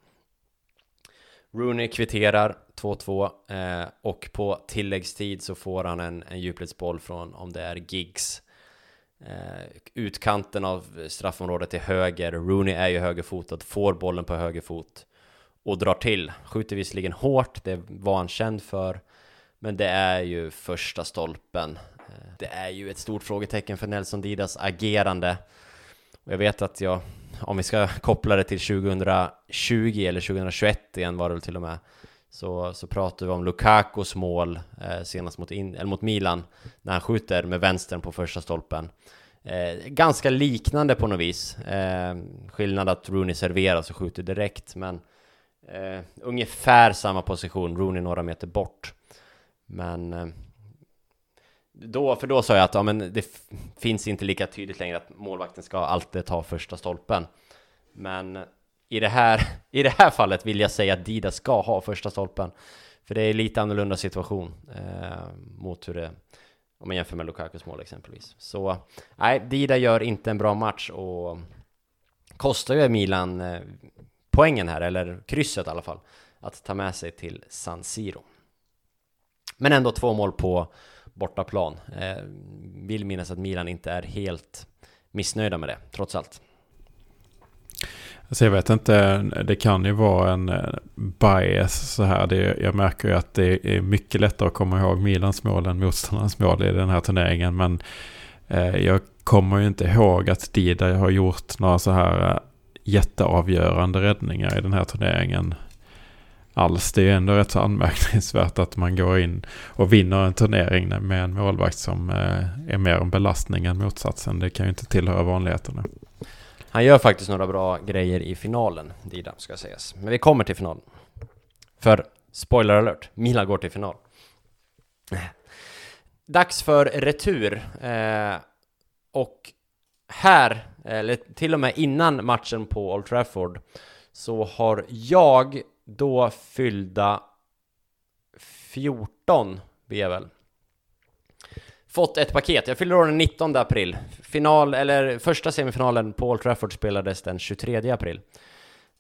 Rooney kvitterar 2-2 eh, och på tilläggstid så får han en, en djupledsboll från, om det är Giggs. Eh, utkanten av straffområdet till höger, Rooney är ju högerfotad, får bollen på höger fot och drar till. Skjuter visserligen hårt, det var han känd för, Men det är ju första stolpen. Eh, det är ju ett stort frågetecken för Nelson Didas agerande. Och jag vet att jag, om vi ska koppla det till 2020 eller 2021 igen var det väl till och med, så, så pratar vi om Lukakos mål eh, senast mot, in, eller mot Milan när han skjuter med vänstern på första stolpen. Eh, ganska liknande på något vis. Eh, skillnad att Rooney serverar och skjuter direkt, men eh, ungefär samma position, Rooney några meter bort. Men eh, då, för då sa jag att ja, men det finns inte lika tydligt längre att målvakten ska alltid ta första stolpen. Men i det här, i det här fallet vill jag säga att Dida ska ha första stolpen. För det är lite annorlunda situation eh, mot hur det om man jämför med Lukakus mål exempelvis. Så nej, Dida gör inte en bra match och kostar ju Milan eh, poängen här, eller krysset i alla fall, att ta med sig till San Siro. Men ändå två mål på bortaplan. Eh, vill minnas att Milan inte är helt missnöjda med det, trots allt. Alltså jag vet inte, det kan ju vara en eh, bias så här. Det, jag märker ju att det är mycket lättare att komma ihåg Milans mål än motståndarens mål i den här turneringen. Men eh, jag kommer ju inte ihåg att Dida har gjort några så här eh, jätteavgörande räddningar i den här turneringen alls. Det är ändå rätt så anmärkningsvärt att man går in och vinner en turnering med en målvakt som eh, är mer en belastning än motsatsen. Det kan ju inte tillhöra vanligheterna. Han gör faktiskt några bra grejer i finalen, Dida, ska sägas. Men vi kommer till finalen. För, spoiler alert, Milan går till final. Dags för retur. Eh, och här, eller till och med innan matchen på Old Trafford, så har jag då fyllda 14, blir jag väl, fått ett paket. Jag fyller år den 19 april. Final, eller första semifinalen på Old Trafford spelades den 23 april.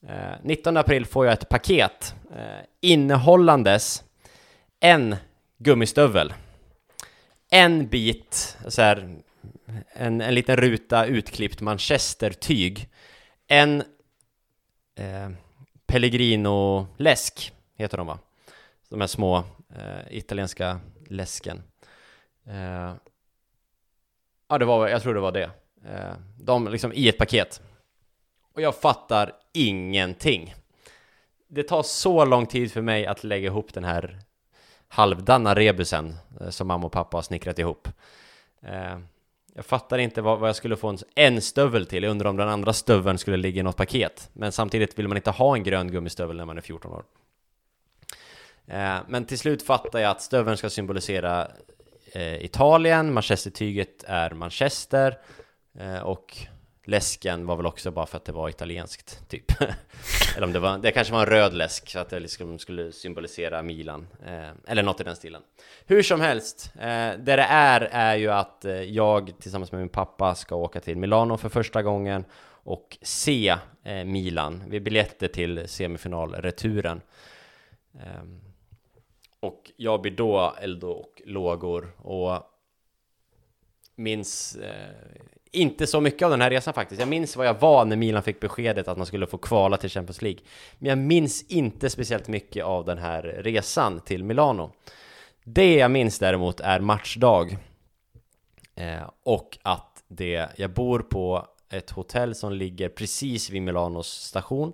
Eh, 19 april får jag ett paket eh, innehållandes en gummistövel, en bit, så här, en, en liten ruta utklippt manchestertyg, en eh, Pellegrino-läsk, heter de va? De här små eh, italienska läsken. Eh, ja, det var, jag tror det var det. Eh, de liksom i ett paket. Och jag fattar ingenting. Det tar så lång tid för mig att lägga ihop den här halvdana rebusen eh, som mamma och pappa har snickrat ihop. Eh, jag fattar inte vad, vad, jag skulle få en, en stövel till. Jag undrar om den andra stöveln skulle ligga i något paket. Men samtidigt vill man inte ha en grön gummistövel när man är 14 år. Eh, men till slut fattar jag att stöveln ska symbolisera eh, Italien, Manchester-tyget är Manchester eh, och läsken var väl också bara för att det var italienskt, typ. eller om det var, det kanske var en röd läsk, så att det liksom skulle symbolisera Milan, eh, eller något i den stilen. Hur som helst, eh, det det är, är ju att eh, jag tillsammans med min pappa ska åka till Milano för första gången och se eh, Milan. Vi biljetter till semifinalreturen. Eh, och jag blir då eld och lågor och minns eh, inte så mycket av den här resan faktiskt. Jag minns vad jag var när Milan fick beskedet att man skulle få kvala till Champions League. Men jag minns inte speciellt mycket av den här resan till Milano. Det jag minns däremot är matchdag. Eh, och att det, jag bor på ett hotell som ligger precis vid Milanos station.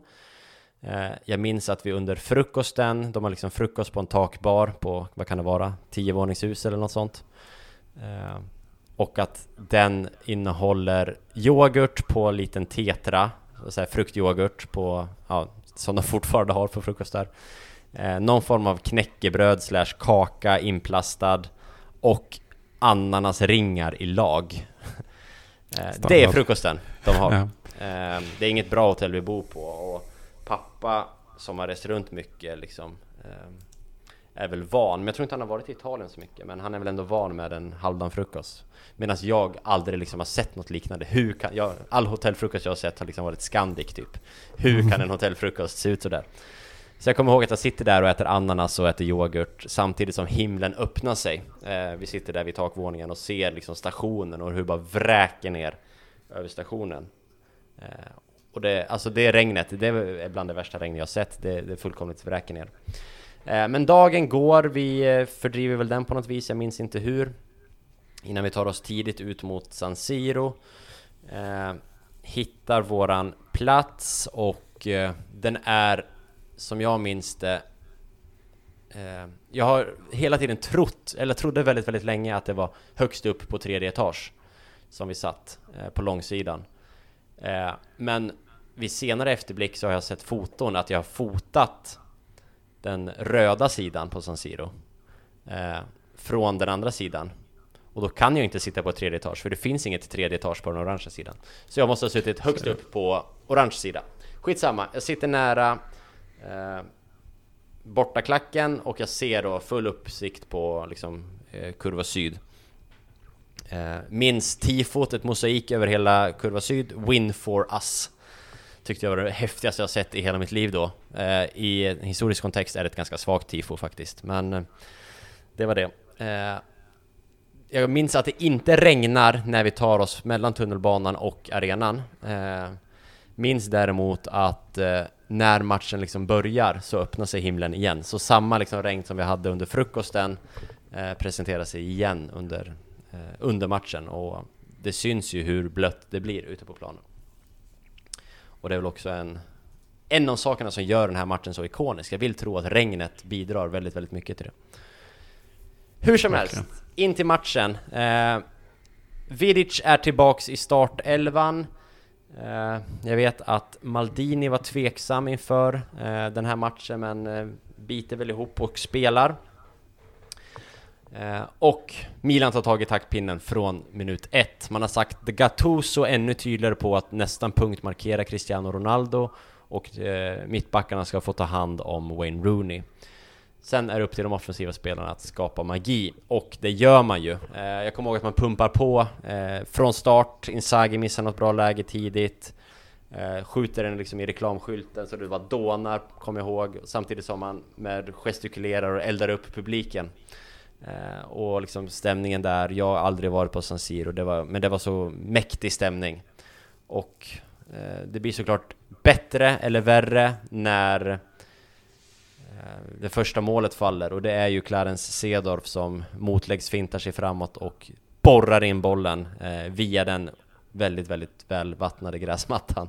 Eh, jag minns att vi under frukosten, de har liksom frukost på en takbar på, vad kan det vara, tio våningshus eller något sånt. Eh, och att den innehåller yoghurt på en liten tetra, så här fruktyoghurt på, ja, som de fortfarande har på frukost där. Eh, någon form av knäckebröd slash kaka inplastad och ananasringar i lag. det är frukosten de har. Ja. det är inget bra hotell vi bor på och pappa som har rest runt mycket liksom eh, är väl van, men jag tror inte han har varit i Italien så mycket Men han är väl ändå van med en halvdan frukost Medan jag aldrig liksom har sett något liknande Hur kan, jag, all hotellfrukost jag har sett har liksom varit Scandic typ Hur kan en hotellfrukost se ut sådär? Så jag kommer ihåg att jag sitter där och äter ananas och äter yoghurt Samtidigt som himlen öppnar sig eh, Vi sitter där vid takvåningen och ser liksom stationen och hur det bara vräker ner över stationen eh, och det, alltså det regnet, det är bland det värsta regn jag sett. Det, det fullkomligt vräker ner. Eh, men dagen går, vi eh, fördriver väl den på något vis, jag minns inte hur. Innan vi tar oss tidigt ut mot San Siro. Eh, hittar våran plats och den är, som jag minns det, jag har hela tiden trott, eller trodde väldigt, väldigt länge att det var högst upp på tredje etage som vi satt på långsidan. Men vid senare efterblick så har jag sett foton att jag har fotat den röda sidan på San Siro eh, från den andra sidan. Och då kan jag inte sitta på tredje etage, för det finns inget tredje etage på den orangea sidan. Så jag måste ha suttit högst upp på orange sida. Skitsamma, jag sitter nära eh, bortaklacken och jag ser då full uppsikt på liksom, eh, kurva syd. Eh, minns tifot, ett mosaik över hela kurva syd, Win for us. Tyckte jag var det häftigaste jag sett i hela mitt liv då. Eh, I en historisk kontext är det ett ganska svagt tifo faktiskt, men eh, det var det. Eh, jag minns att det inte regnar när vi tar oss mellan tunnelbanan och arenan. Eh, minns däremot att eh, när matchen liksom börjar så öppnar sig himlen igen. Så samma liksom regn som vi hade under frukosten eh, presenterar sig igen under, eh, under matchen och det syns ju hur blött det blir ute på planen. Och det är väl också en, en av sakerna som gör den här matchen så ikonisk. Jag vill tro att regnet bidrar väldigt, väldigt mycket till det. Hur som helst, in till matchen. Eh, Vidic är tillbaks i startelvan. Eh, jag vet att Maldini var tveksam inför eh, den här matchen men eh, biter väl ihop och spelar. Eh, och Milan tar tag i taktpinnen från minut ett. Man har sagt Gattuso ännu tydligare på att nästan punktmarkera Cristiano Ronaldo och eh, mittbackarna ska få ta hand om Wayne Rooney. Sen är det upp till de offensiva spelarna att skapa magi, och det gör man ju. Eh, jag kommer ihåg att man pumpar på eh, från start, Inzaghi missar något bra läge tidigt, eh, skjuter den liksom i reklamskylten så det bara dånar, kommer jag ihåg, samtidigt som man med gestikulerar och eldar upp publiken. Eh, och liksom stämningen där, jag har aldrig varit på San Siro, det var, men det var så mäktig stämning. Och eh, det blir såklart bättre eller värre när Eh, det första målet faller och det är ju Clarence Sedorf som motläggsfintar sig framåt och borrar in bollen eh, via den väldigt, väldigt väl vattnade gräsmattan.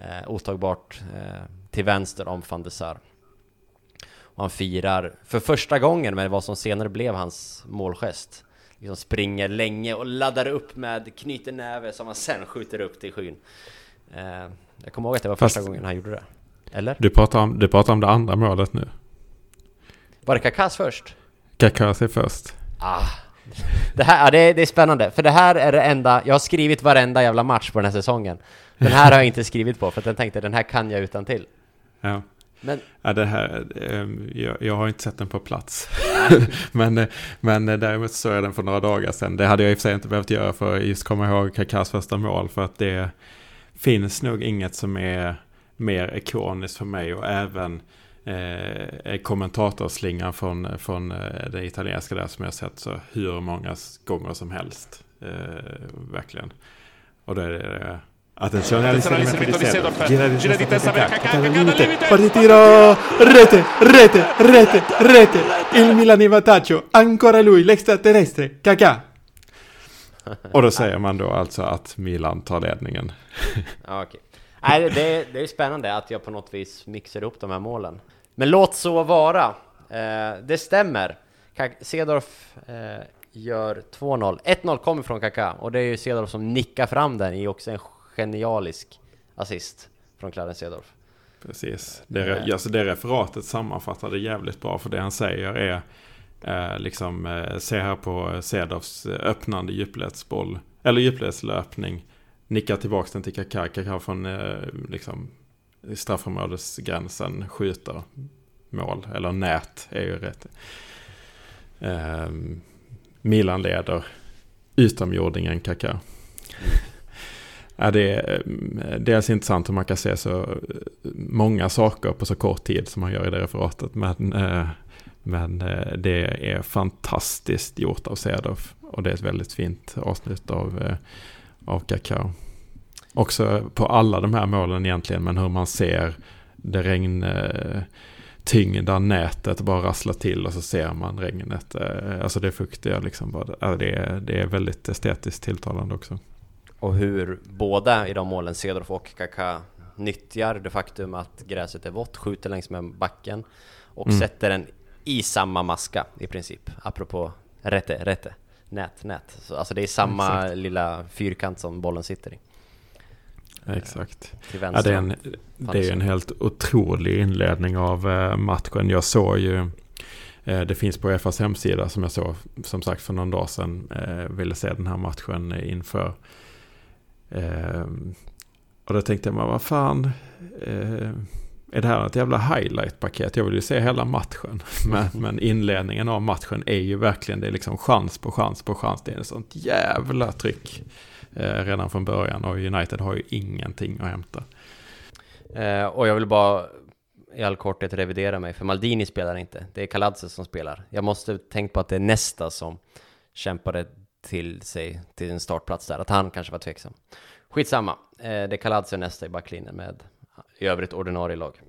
Eh, otagbart eh, till vänster om van de Sar. Han firar för första gången med vad som senare blev hans målgest. Liksom springer länge och laddar upp med knytnäve som han sen skjuter upp till skyn. Eh, jag kommer ihåg att det var första Fast... gången han gjorde det. Eller? Du pratar om, du pratar om det andra målet nu. Var det Kakas först? Kakas är först. Ah. Det här, det, är, det är spännande, för det här är det enda, jag har skrivit varenda jävla match på den här säsongen. Den här har jag inte skrivit på, för att jag tänkte den här kan jag utan till. Ja. Men... Ja, det här, ehm, jag, jag, har inte sett den på plats. men, eh, men eh, däremot såg jag den för några dagar sedan. Det hade jag i och för sig inte behövt göra för att just komma ihåg Kakas första mål. För att det finns nog inget som är mer ikoniskt för mig och även eh, kommentatorslingan från, från eh, det italienska där som jag sett så hur många gånger som helst. Eh, verkligen. Och då är det Attenzione all'inserimento di Sedorf. Gira di, gira di testa per Kakà. Partitiro. Rete, rete, rete, rete. Il Milan i vantaggio. Ancora lui, l'extraterrestre. Kakà. Och då säger man då alltså att Milan tar ledningen. okay. Nej, det, det är spännande att jag på något vis mixar upp de här målen. Men låt så vara. Eh, det stämmer. Cedorf eh, gör 2-0. 1-0 kommer från Kaká och det är ju Cedorf som nickar fram den i också en genialisk assist från Clarence Cedorf. Precis. Det, eh. alltså det referatet sammanfattar det jävligt bra för det han säger är eh, liksom eh, se här på Cedorfs öppnande djupledsboll eller djupledslöpning nickar tillbaka den till Kaká. Kaká från eh, liksom, straffområdesgränsen skjuter mål. Eller nät är ju rätt. Eh, Milan leder utomjordingen Kaká. Ja, det eh, är dels intressant hur man kan se så eh, många saker på så kort tid som man gör i det referatet. Men, eh, men det är fantastiskt gjort av Cedorf. Och det är ett väldigt fint avsnitt av av Kakao. Också på alla de här målen egentligen, men hur man ser det regn tyngda nätet bara rasslar till och så ser man regnet. Alltså det fuktiga liksom. Bara, det, är, det är väldigt estetiskt tilltalande också. Och hur båda i de målen, Cedorf och Kaká, nyttjar det faktum att gräset är vått, skjuter längs med backen och mm. sätter den i samma maska i princip. Apropå rätte, rätte, nät, nät. Så, alltså det är samma Exakt. lilla fyrkant som bollen sitter i. Exakt. Ja, det, är en, det är en helt otrolig inledning av eh, matchen. Jag såg ju, eh, det finns på FAs hemsida som jag såg som sagt för någon dag sedan, eh, ville se den här matchen inför. Ehm, och då tänkte jag, men vad fan, eh, är det här ett jävla highlight-paket? Jag vill ju se hela matchen. Men, men, inledningen av matchen är ju verkligen, det är liksom chans på chans på chans. Det är ett sånt jävla tryck eh, redan från början. Och United har ju ingenting att hämta. Eh, och jag vill bara i all korthet revidera mig, för Maldini spelar inte. Det är Kaladze som spelar. Jag måste tänka på att det är nästa som kämpade till sig till en startplats där, att han kanske var tveksam. Skitsamma, eh, det är Kaladze nästa i backlinjen med i övrigt ordinarie lag.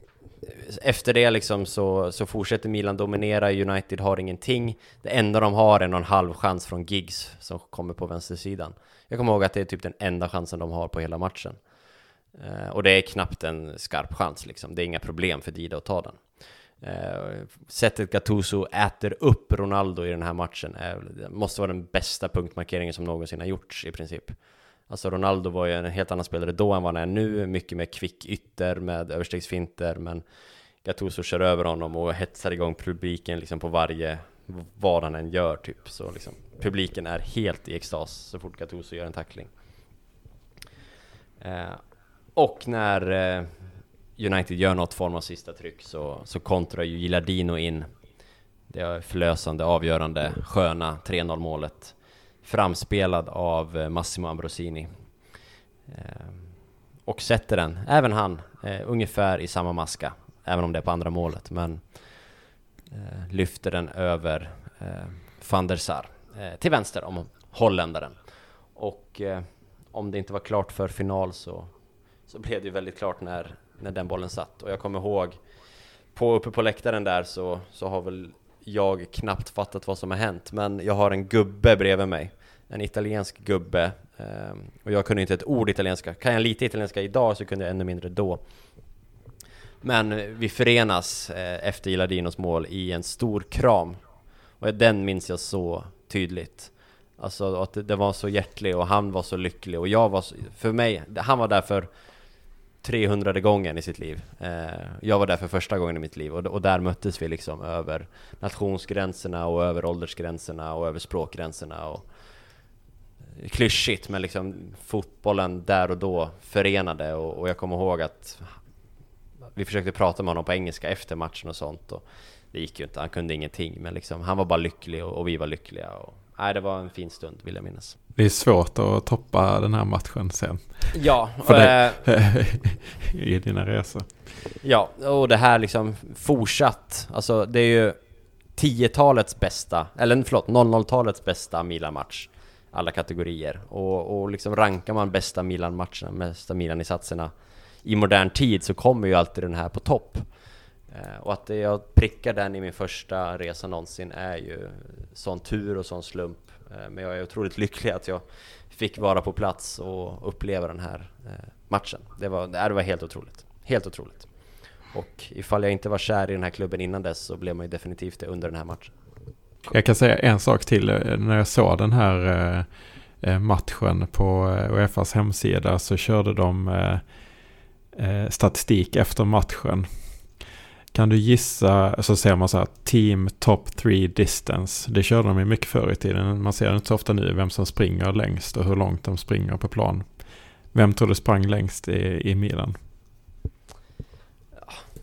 Efter det liksom så, så fortsätter Milan dominera, United har ingenting. Det enda de har är någon halv chans från Giggs som kommer på vänstersidan. Jag kommer ihåg att det är typ den enda chansen de har på hela matchen. Eh, och det är knappt en skarp chans liksom. Det är inga problem för Dida att ta den. Eh, sättet Gattuso äter upp Ronaldo i den här matchen är, måste vara den bästa punktmarkeringen som någonsin har gjorts i princip. Alltså Ronaldo var ju en helt annan spelare då än vad han är nu, mycket mer kvick ytter med överstegsfinter, men Gattuso kör över honom och hetsar igång publiken liksom på varje, vad han än gör typ. Så liksom, publiken är helt i extas så fort Gattuso gör en tackling. Eh, och när eh, United gör något form av sista tryck så, så kontrar ju Gilardino in det förlösande, avgörande, sköna 3-0 målet framspelad av eh, Massimo Ambrosini. Eh, och sätter den, även han, eh, ungefär i samma maska, även om det är på andra målet, men lyfter den över van der Sar till vänster om holländaren. Och om det inte var klart för final så, så blev det ju väldigt klart när, när den bollen satt. Och jag kommer ihåg, på, uppe på läktaren där så, så har väl jag knappt fattat vad som har hänt, men jag har en gubbe bredvid mig en italiensk gubbe ehm, och jag kunde inte ett ord italienska. Kan jag lite italienska idag så kunde jag ännu mindre då. Men vi förenas eh, efter Gilardinos mål i en stor kram och den minns jag så tydligt. Alltså att det var så hjärtlig och han var så lycklig och jag var så, för mig, han var där för 300 gången i sitt liv. Eh, jag var där för första gången i mitt liv och, där möttes vi liksom över nationsgränserna och över åldersgränserna och över språkgränserna och eh, klyschigt, men liksom fotbollen där och då förenade och, jag kommer ihåg att vi försökte prata med honom på engelska efter matchen och sånt och det gick ju inte, han kunde ingenting, men liksom han var bara lycklig och, och vi var lyckliga och nej, det var en fin stund vill jag minnas. Det är svårt att toppa den här matchen sen. Ja. För det, äh, I dina resor. Ja, och det här liksom fortsatt, alltså det är ju 10-talets bästa, eller förlåt, 00-talets bästa Milan-match alla kategorier. Och, och liksom rankar man bästa Milan-matcherna, bästa Milan-insatserna i modern tid så kommer ju alltid den här på topp. Eh, och att jag prickar den i min första resa någonsin är ju sån tur och sån slump. Eh, men jag är otroligt lycklig att jag fick vara på plats och uppleva den här eh, matchen. Det var, det var helt otroligt. Helt otroligt. Och ifall jag inte var kär i den här klubben innan dess så blev man ju definitivt det under den här matchen. Jag kan säga en sak till. När jag såg den här matchen på Uefas hemsida så körde de statistik efter matchen. Kan du gissa, så ser man så här, Team Top 3 Distance. Det körde de ju mycket förr i tiden. Man ser inte så ofta nu vem som springer längst och hur långt de springer på plan. Vem tror du sprang längst i, i Milan?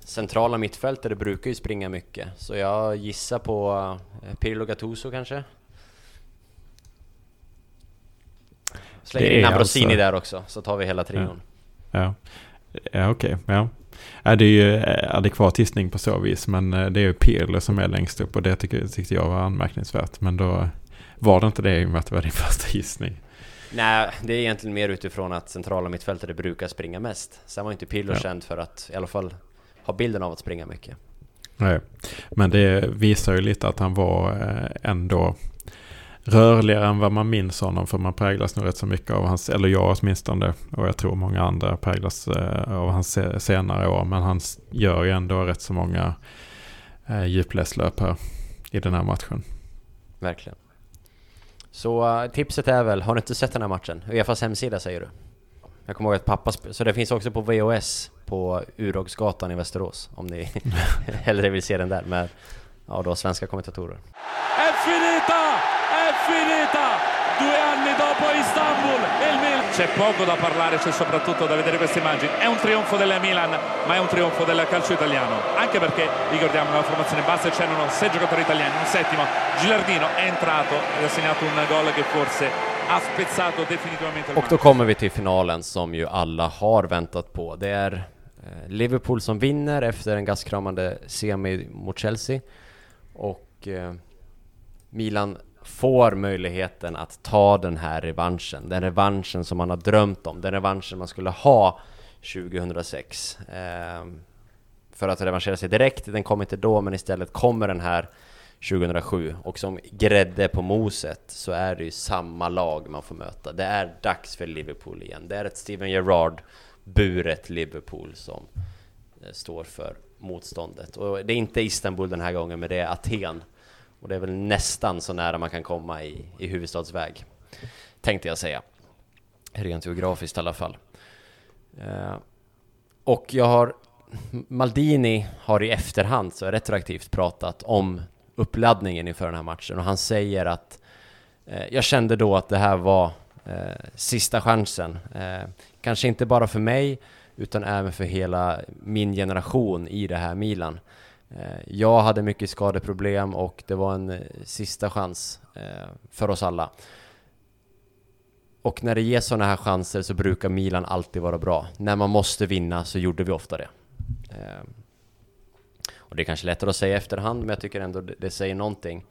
centrala mittfältare brukar ju springa mycket, så jag gissar på eh, Pirlo Gattuso kanske? Slänger in Ambrosini alltså... där också, så tar vi hela trion. Ja, ja. ja okej. Okay. Ja. Ja, det är ju eh, adekvat gissning på så vis, men eh, det är ju Pirlo som är längst upp och det tyckte, tyckte jag var anmärkningsvärt. Men då var det inte det i och med att det var din första gissning. Nej, det är egentligen mer utifrån att centrala mittfältare brukar springa mest. Sen var inte Pirlo ja. känd för att, i alla fall ha bilden av att springa mycket. Nej, men det visar ju lite att han var eh, ändå rörligare än vad man minns honom. För man präglas nog rätt så mycket av hans, eller jag åtminstone, och jag tror många andra präglas eh, av hans senare år. Men han gör ju ändå rätt så många eh, djupledslöp här i den här matchen. Verkligen. Så uh, tipset är väl, har du inte sett den här matchen? Uefas hemsida säger du? Jag kommer ihåg att pappa Så det finns också på VOS på Urogsgatan i Västerås om ni hellre vill se den där med ja, då svenska kommentatorer. È finita! Finita! Due anni dopo Istanbul il Milan. C'è poco da parlare, c'è soprattutto da vedere queste immagini. È un trionfo del Milan, ma è un trionfo del calcio italiano. Anche perché, ricordiamo, nella formazione base c'erano sei giocatori italiani, un settimo. Gilardino è entrato ed ha segnato un gol che forse ha spezzato definitivamente Och då kommer vi till finalen som ju alla har väntat på. Det är eh, Liverpool som vinner efter en gaskramande semi mot Chelsea. Och eh, Milan får möjligheten att ta den här revanschen. Den revanschen som man har drömt om. Den revanschen man skulle ha 2006. Eh, för att revanschera sig direkt. Den kom inte då, men istället kommer den här 2007 och som grädde på moset så är det ju samma lag man får möta. Det är dags för Liverpool igen. Det är ett Steven Gerrard buret Liverpool som eh, står för motståndet. Och det är inte Istanbul den här gången, men det är Aten. Och det är väl nästan så nära man kan komma i, i huvudstadsväg, tänkte jag säga. Rent geografiskt i alla fall. Eh, och jag har Maldini har i efterhand, så retroaktivt, pratat om uppladdningen inför den här matchen och han säger att eh, jag kände då att det här var eh, sista chansen. Eh, kanske inte bara för mig utan även för hela min generation i det här Milan. Eh, jag hade mycket skadeproblem och det var en eh, sista chans eh, för oss alla. Och när det ges sådana här chanser så brukar Milan alltid vara bra. När man måste vinna så gjorde vi ofta det. Och det är kanske lättare att säga i efterhand, men jag tycker ändå det, säger någonting.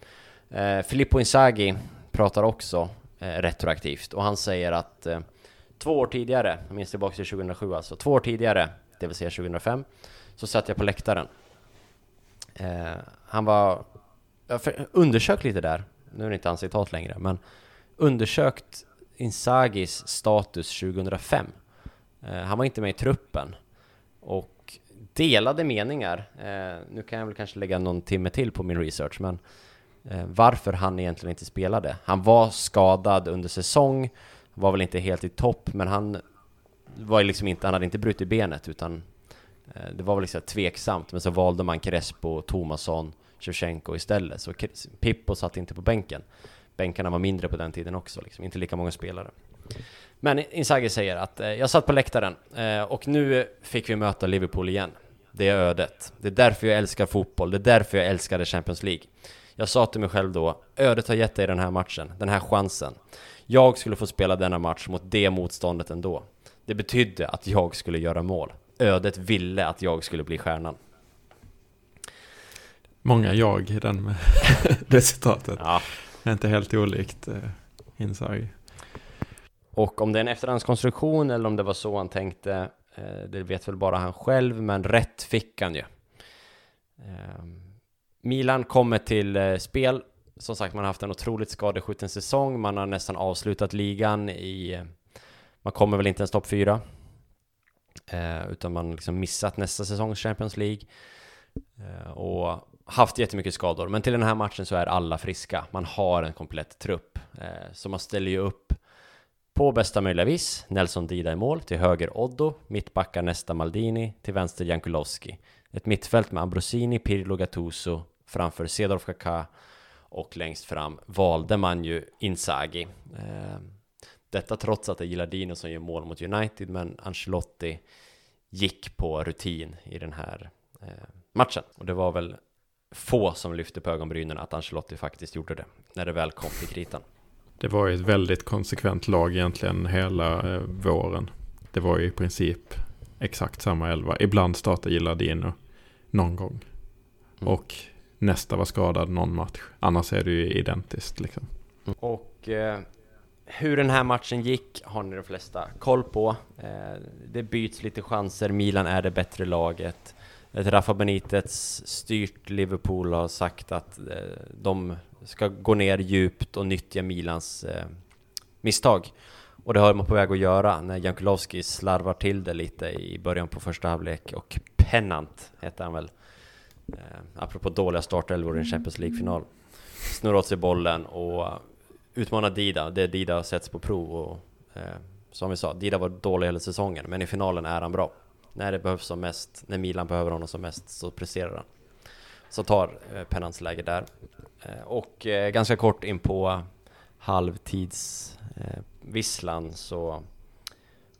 Filippo Inzaghi pratar också retroaktivt och han säger att två år tidigare, jag minns tillbaka till 2007 alltså, två år tidigare, det vill säga 2005, så satt jag på läktaren. Eh, han var, jag undersökt lite där, nu är det inte hans citat längre, men undersökt Inzagis status 2005. Eh, han var inte med i truppen och delade meningar. Eh, nu kan jag väl kanske lägga någon timme till på min research, men eh, varför han egentligen inte spelade. Han var skadad under säsong, var väl inte helt i topp, men han var liksom inte, han hade inte brutit benet, utan Eh, det var väl liksom tveksamt, men så valde man Crespo, Tomasson, Shevchenko istället, så Pippo satt inte på bänken. Bänkarna var mindre på den tiden också, liksom, inte lika många spelare. Men Inzaghi säger att eh, jag satt på läktaren eh, och nu fick vi möta Liverpool igen. Det är ödet. Det är därför jag älskar fotboll. Det är därför jag älskade Champions League. Jag sa till mig själv då, ödet har gett dig den här matchen, den här chansen. Jag skulle få spela denna match mot det motståndet ändå. Det betydde att jag skulle göra mål. Ödet ville att jag skulle bli stjärnan. Många jag i den med det citatet. Ja. Inte helt olikt eh, Inzaghi. Och om det är en efterhandskonstruktion eller om det var så han tänkte, eh, det vet väl bara han själv, men rätt fick han ju. Eh, Milan kommer till eh, spel. Som sagt, man har haft en otroligt skadeskjuten säsong. Man har nästan avslutat ligan i... Man kommer väl inte ens topp fyra. Eh, utan man liksom missat nästa säsongs Champions League. Eh, och haft jättemycket skador. Men till den här matchen så är alla friska. Man har en komplett trupp. Eh, så man ställer ju upp på bästa möjliga vis, Nelson Dida i mål, till höger Oddo, mittbackar nästa Maldini, till vänster Jankulowski Ett mittfält med Ambrosini, Pirlo, Gattuso, framför Cedorf Kaká och längst fram valde man ju Inzaghi. Eh, detta trots att det är Gilardino som gör mål mot United, men Ancelotti gick på rutin i den här eh, matchen. Och det var väl få som lyfte på ögonbrynen att Ancelotti faktiskt gjorde det, när det väl kom till kritan. Det var ju ett väldigt konsekvent lag egentligen hela eh, våren. Det var ju i princip exakt samma elva. Ibland startade Gilardino någon gång. Mm. Och nästa var skadad någon match. Annars är det ju identiskt liksom. Mm. Och eh, hur den här matchen gick har ni de flesta koll på. Eh, det byts lite chanser, Milan är det bättre laget. ett Rafa Benitez styrt Liverpool har sagt att eh, de ska gå ner djupt och nyttja Milans eh, misstag. Och det har man på väg att göra när Jankulovski slarvar till det lite i början på första halvlek och Pennant heter han väl. Eh, apropå dåliga startelvor i en Champions League-final. Snurrar åt sig bollen och Utmana Dida, det Dida sätts på prov och eh, som vi sa, Dida var dålig hela säsongen men i finalen är han bra. När det behövs som mest, när Milan behöver honom som mest så presterar han. Så tar eh, Pennants läge där. Eh, och eh, ganska kort in på halvtidsvisslan eh, så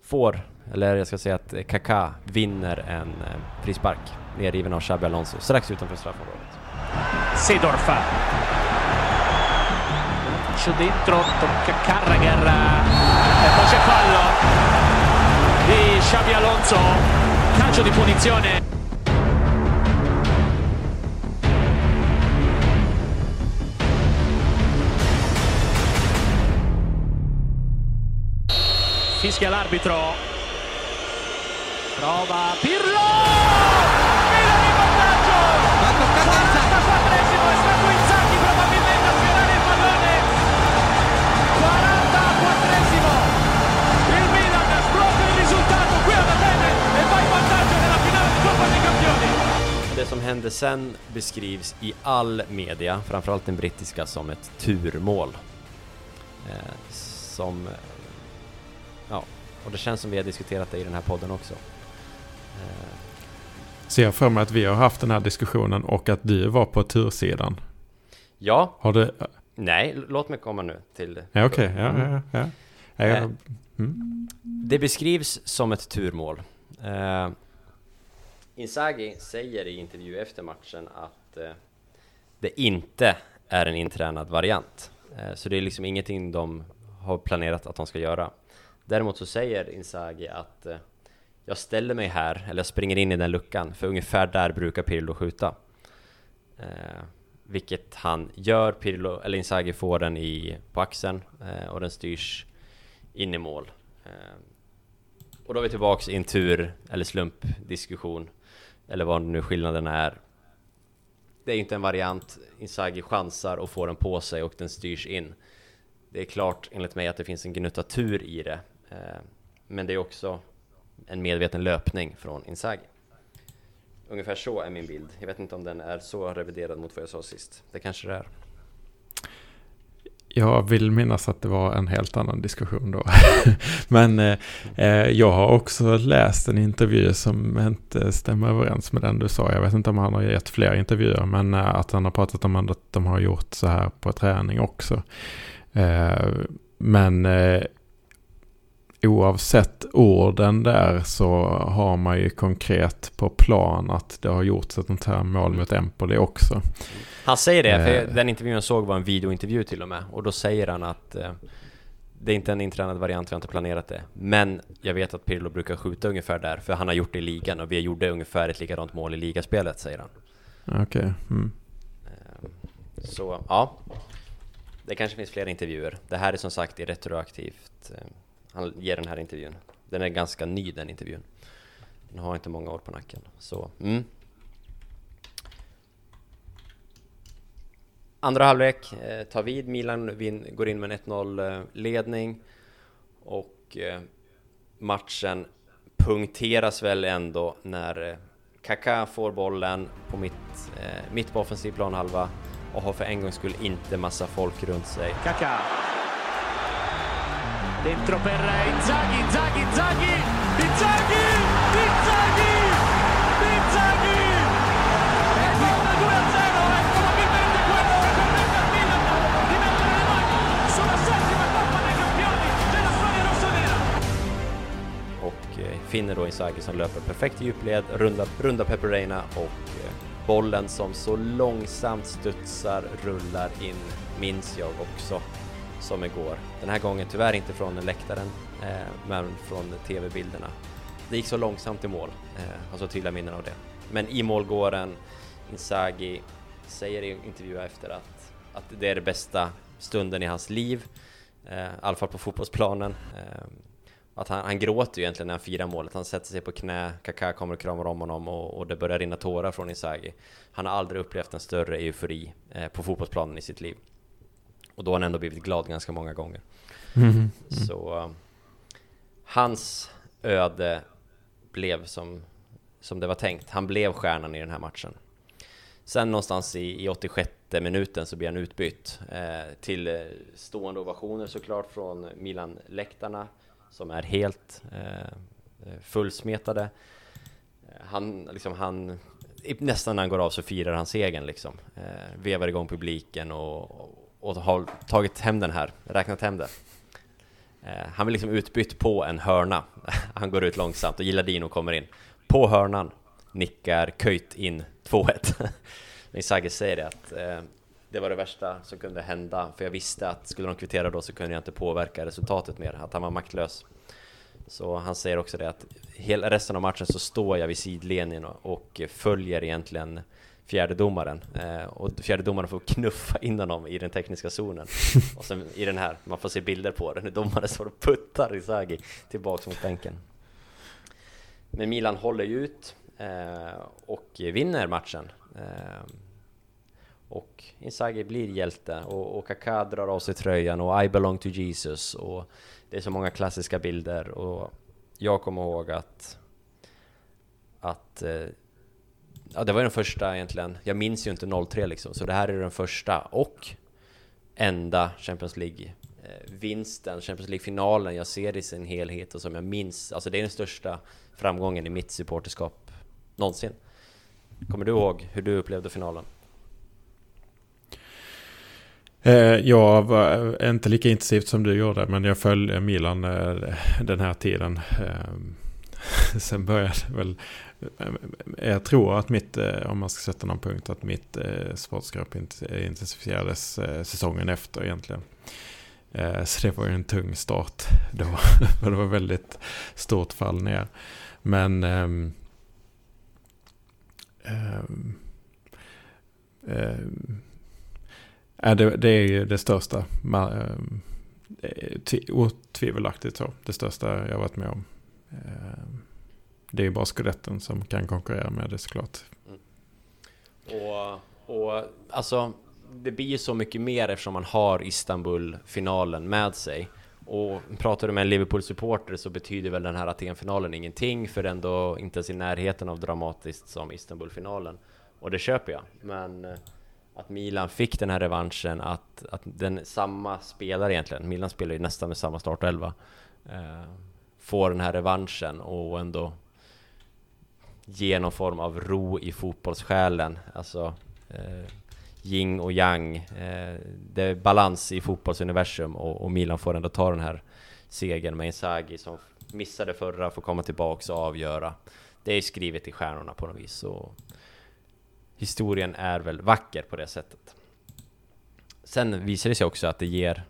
får, eller jag ska säga att Kaká vinner en eh, frispark nerriven av Xabi Alonso strax utanför straffområdet. Sidorfa. Calcio dentro, tocca Carragher e poi c'è fallo di Xabi Alonso. Calcio di punizione. Fischia l'arbitro. Prova Pirlo! Som hände sen beskrivs i all media, framförallt den brittiska, som ett turmål. Eh, som... Ja, och det känns som vi har diskuterat det i den här podden också. Eh, Ser jag för mig att vi har haft den här diskussionen och att du var på tursidan. ja, Har du... nej, låt mig komma nu till... Ja, okej. Ja, ja, ja. ja. ja. Eh. jag- Mm. Det beskrivs som ett turmål. Eh, Inzaghi säger i intervju efter matchen att eh, det inte är en intränad variant. Eh, så det är liksom ingenting de har planerat att de ska göra. Däremot så säger Inzaghi att eh, jag ställer mig här, eller jag springer in i den luckan, för ungefär där brukar Pirlo skjuta. Eh, vilket han gör, Pirlo, eller Inzaghi får den i, på axeln eh, och den styrs in i mål. Eh, och då är vi tillbaks i en tur eller slumpdiskussion, eller vad nu skillnaden är. Det är inte en variant, Inzaghi chansar och får den på sig och den styrs in. Det är klart enligt mig att det finns en gnutta tur i det, eh, men det är också en medveten löpning från Inzaghi. Ungefär så är min bild. Jag vet inte om den är så reviderad mot vad jag sa sist. Det kanske det är. Jag vill minnas att det var en helt annan diskussion då. Men eh, eh, jag har också läst en intervju som inte stämmer överens med den du sa. Jag vet inte om han har gett fler intervjuer, men eh, att han har pratat om att de har gjort så här på träning också. Eh, men eh, oavsett orden där så har man ju konkret på plan att det har gjorts ett sånt här mål mot Empoli också. Han säger det, Eh. för den intervjun jag såg var en videointervju till och med. Och då säger han att eh, det är inte en intränad variant, vi har inte planerat det. Men jag vet att Pirlo brukar skjuta ungefär där, för han har gjort det i ligan och vi gjorde ungefär ett likadant mål i ligaspelet, säger han. Okej. Mm. Eh, Så ja, det kanske finns fler intervjuer. Det här är som sagt i retroaktivt. eh, Han ger den här intervjun. Den är ganska ny den intervjun. Den har inte många år på nacken. Så, mm. Andra halvlek eh, tar vid, Milan vin, går in med en 1-0-ledning eh, och eh, matchen punkteras väl ändå när eh, Kaká får bollen på mitt, eh, mitt på offensiv planhalva och har för en gångs skull inte massa folk runt sig. Kaká. Dentro per Inzaghi, Inzaghi, Inzaghi, Inzaghi, finner då Inzaghi som löper perfekt i djupled, runda, runda Pepe Reina och eh, bollen som så långsamt studsar, rullar in, minns jag också som igår. Den här gången tyvärr inte från läktaren, eh, men från TV-bilderna. Det gick så långsamt i mål, eh, har så tydliga minnen av det. Men i mål går Inzaghi säger i intervju efter att, att det är den bästa stunden i hans liv, eh, i alla fall på fotbollsplanen. Eh, att han, han gråter ju egentligen när han firar målet. Han sätter sig på knä, Kaká kommer och kramar om honom och, och det börjar rinna tårar från Inzaghi. Han har aldrig upplevt en större eufori eh, på fotbollsplanen i sitt liv. Och då har han ändå blivit glad ganska många gånger. Mm. Mm. Så uh, hans öde blev som, som det var tänkt. Han blev stjärnan i den här matchen. Sen någonstans i, i 86 minuten så blir han utbytt eh, till eh, stående ovationer såklart från Milan-läktarna som är helt eh, eh fullsmetade. Eh, han, liksom, han, nästan när han går av så firar han segern liksom. Eh, vevar igång publiken och, och har tagit hem den här, räknat hem det. Eh, han blir liksom utbytt på en hörna. han går ut långsamt och Gilladino kommer in. På hörnan nickar Köjt in 2-1. Inzaghi säger det att eh, det var det värsta som kunde hända, för jag visste att skulle de kvittera då så kunde jag inte påverka resultatet mer, att han var maktlös. Så han säger också det att hela resten av matchen så står jag vid sidlinjen och följer egentligen fjärdedomaren eh, och fjärdedomaren får knuffa in honom i den tekniska zonen och sen i den här, man får se bilder på den, domaren står och puttar Isagi tillbaks mot bänken. Men Milan håller ju ut eh, och vinner matchen. Eh, och Inzaghi blir hjälte och, och Kaká drar av sig tröjan och I belong to Jesus och det är så många klassiska bilder och jag kommer ihåg att att eh, ja, det var den första egentligen. Jag minns ju inte 03 liksom, så det här är den första och enda Champions League-vinsten. Eh, Champions League-finalen jag ser i sin helhet och som jag minns. Alltså det är den största framgången i mitt supporterskap någonsin. Kommer du ihåg hur du upplevde finalen? Eh, jag var inte lika intensivt som du gjorde, men jag följde Milan eh, den här tiden. Eh, sen började väl... Jag tror att mitt, om man ska sätta någon punkt, att mitt sportskap intensifierades säsongen efter egentligen. Så det var ju en tung start då. För det var väldigt stort fall ner. Men... Um, um, um, Ja, det, det är ju det största. Eh, otvivelaktigt så. Det största jag varit med om. Eh, det är ju bara skeletten som kan konkurrera med det såklart. Mm. Och, och alltså, det blir ju så mycket mer eftersom man har Istanbul-finalen med sig. Och pratar du med en Liverpool-supporter så betyder väl den här Aten-finalen ingenting, för ändå inte ens i närheten av dramatiskt som Istanbul-finalen. Och det köper jag, men eh, att Milan fick den här revanschen, att, att den samma spelare egentligen, Milan spelar ju nästan med samma startelva, eh, får den här revanschen och ändå ge någon form av ro i fotbollssjälen. Alltså eh, yin och yang. Eh, det är balans i fotbollsuniversum och, och, Milan får ändå ta den här segern med Inzaghi som missade förra, får komma tillbaks och avgöra. Det är skrivet i stjärnorna på något vis. Och historien är väl vacker på det sättet. Sen visar det sig också att det ger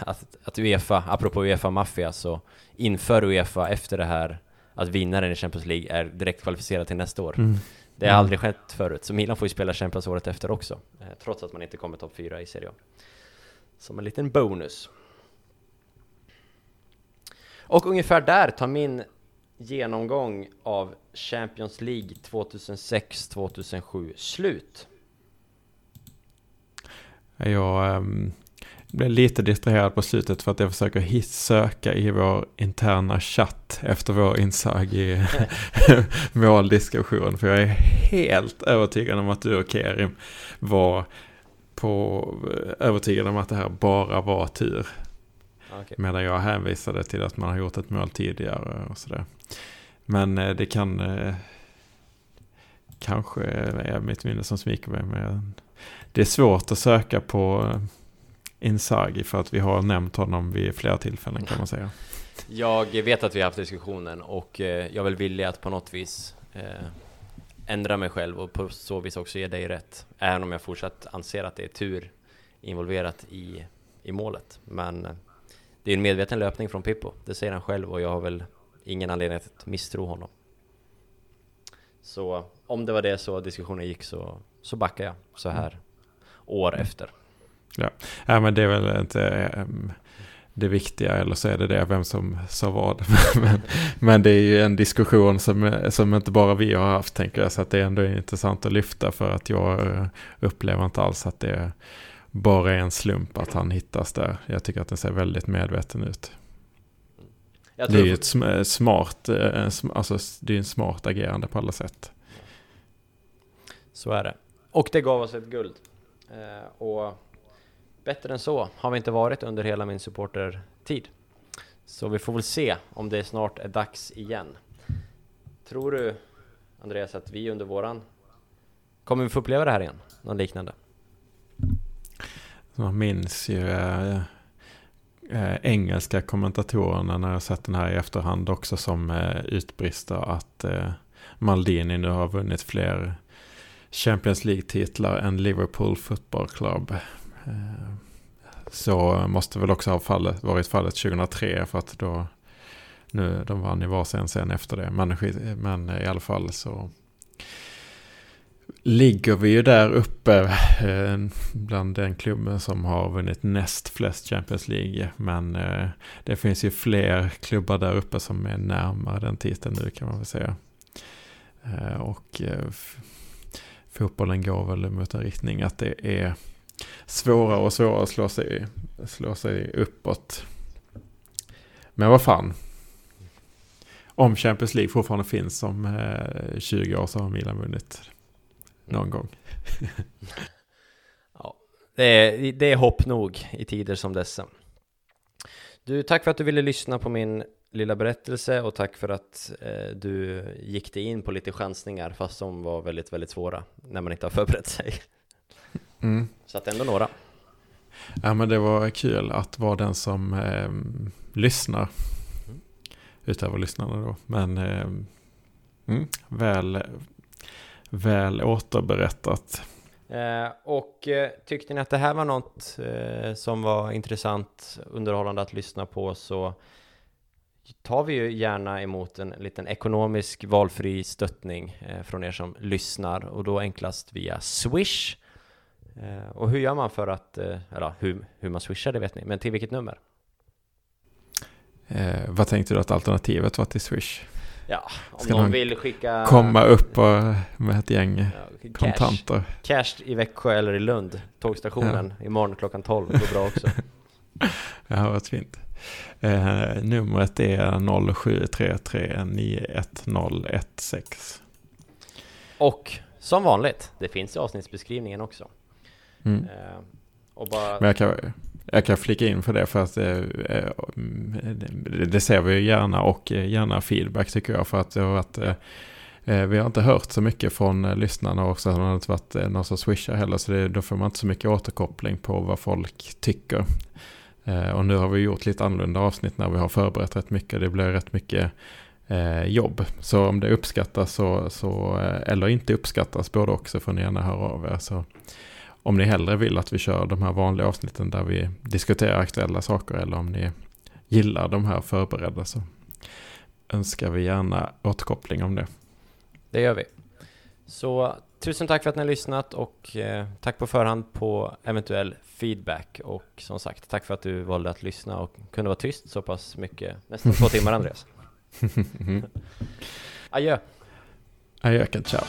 att, att Uefa, apropå Uefa-maffia, så inför Uefa efter det här att vinnaren i Champions League är direkt kvalificerad till nästa år. Mm. Det har mm. aldrig skett förut, så Milan får ju spela Champions året efter också, eh, trots att man inte kommer topp 4 i Serie A. Som en liten bonus. Och ungefär där tar min genomgång av Champions League 2006-2007 slut? Jag ähm, blev lite distraherad på slutet för att jag försöker söka i vår interna chatt efter vår Inzaghi måldiskussion. För jag är helt övertygad om att du och Kerim var på, övertygad om att det här bara var tur. Okay. Medan jag hänvisade till att man har gjort ett mål tidigare och sådär. Men eh, det kan eh, kanske är mitt minne som sviker mig. Men det är svårt att söka på eh, Inzaghi för att vi har nämnt honom vid flera tillfällen kan man säga. Jag vet att vi har haft diskussionen och jag vill vilja att på något vis ändra mig själv och på så vis också ge dig rätt. Även om jag fortsatt anser att det är tur involverat i, i målet. Men det är en medveten löpning från Pippo, det säger han själv och jag har väl ingen anledning att misstro honom. Så om det var det så diskussionen gick så, så backar jag så här mm. år efter. Ja. ja, men det är väl inte... Um, det viktiga eller så är det det vem som sa vad. men, men det är ju en diskussion som, som inte bara vi har haft tänker jag så att det är ändå intressant att lyfta för att jag eh, upplever inte alls att det bara är en slump att han hittas där. Jag tycker att den ser väldigt medveten ut. Det är ju ett smart, alltså det är en smart agerande på alla sätt. Så är det. Och det gav oss ett guld. Eh, och bättre än så har vi inte varit under hela min supportertid. Så vi får väl se om det snart är dags igen. Tror du, Andreas, att vi under våran... Kommer vi få uppleva det här igen? Något liknande? Jag minns ju äh, äh, engelska kommentatorerna när jag sett den här i efterhand också som äh, utbrister att äh, Maldini nu har vunnit fler Champions League-titlar än Liverpool Football Club. Så måste väl också ha fallet, varit fallet 2003 för att då nu, de vann i varsin sen efter det. Men, men i alla fall så ligger vi ju där uppe eh, bland den klubben som har vunnit näst flest Champions League. Men eh, det finns ju fler klubbar där uppe som är närmare den titeln nu kan man väl säga. Eh, och fotbollen går väl mot en riktning att det är svårare och svårare att slå sig, slå sig uppåt. Men vad fan. Om Champions League fortfarande finns om 20 år så har Milan vunnit någon gång. ja, det är, det är hopp nog i tider som dessa. Du, tack för att du ville lyssna på min lilla berättelse och tack för att eh, du gick dig in på lite chansningar fast de var väldigt, väldigt svåra när man inte har förberett sig. Mm. Så att ändå några. Ja men det var kul att vara den som eh, lyssnar. Mm. Utöver lyssnarna då. Men eh, mm, väl, väl återberättat. Eh, och eh, tyckte ni att det här var något eh, som var intressant, underhållande att lyssna på så tar vi ju gärna emot en liten ekonomisk valfri stöttning eh, från er som lyssnar och då enklast via Swish. Eh, och hur gör man för att, eh, eller hur, hur man swishar det vet ni, men till vilket nummer? Vad tänkte du att alternativet var till Swish? Ja, om Ska någon vill skicka... Komma upp och, med ett gäng ja, kontanter. Cash i Växjö eller i Lund, tågstationen, ja. imorgon klockan 12, det går bra också. ja, vad fint. Eh, numret är 0733911016. Och som vanligt, det finns i avsnittsbeskrivningen också. Mm. Eh, och bara... Men jag kan, jag kan flika in för det för att eh, eh, det ser vi ju gärna och gärna feedback tycker jag för att det har varit eh, vi har inte hört så mycket från lyssnarna och så har det inte varit någon som swishar heller så det, då får man inte så mycket återkoppling på vad folk tycker. Eh, och nu har vi gjort lite annorlunda avsnitt när vi har förberett rätt mycket. Det blir rätt mycket eh, jobb. Så om det uppskattas så, så, eller inte uppskattas både också får ni gärna höra av er. Så om ni hellre vill att vi kör de här vanliga avsnitten där vi diskuterar aktuella saker eller om ni gillar de här förberedda så önskar vi gärna återkoppling om det. Det gör vi. Så tusen tack för att ni har lyssnat och eh, tack på förhand på eventuell feedback och som sagt, tack för att du valde att lyssna och kunde vara tyst så pass mycket, nästan två timmar Andreas. Adjö. Adjö, ciao.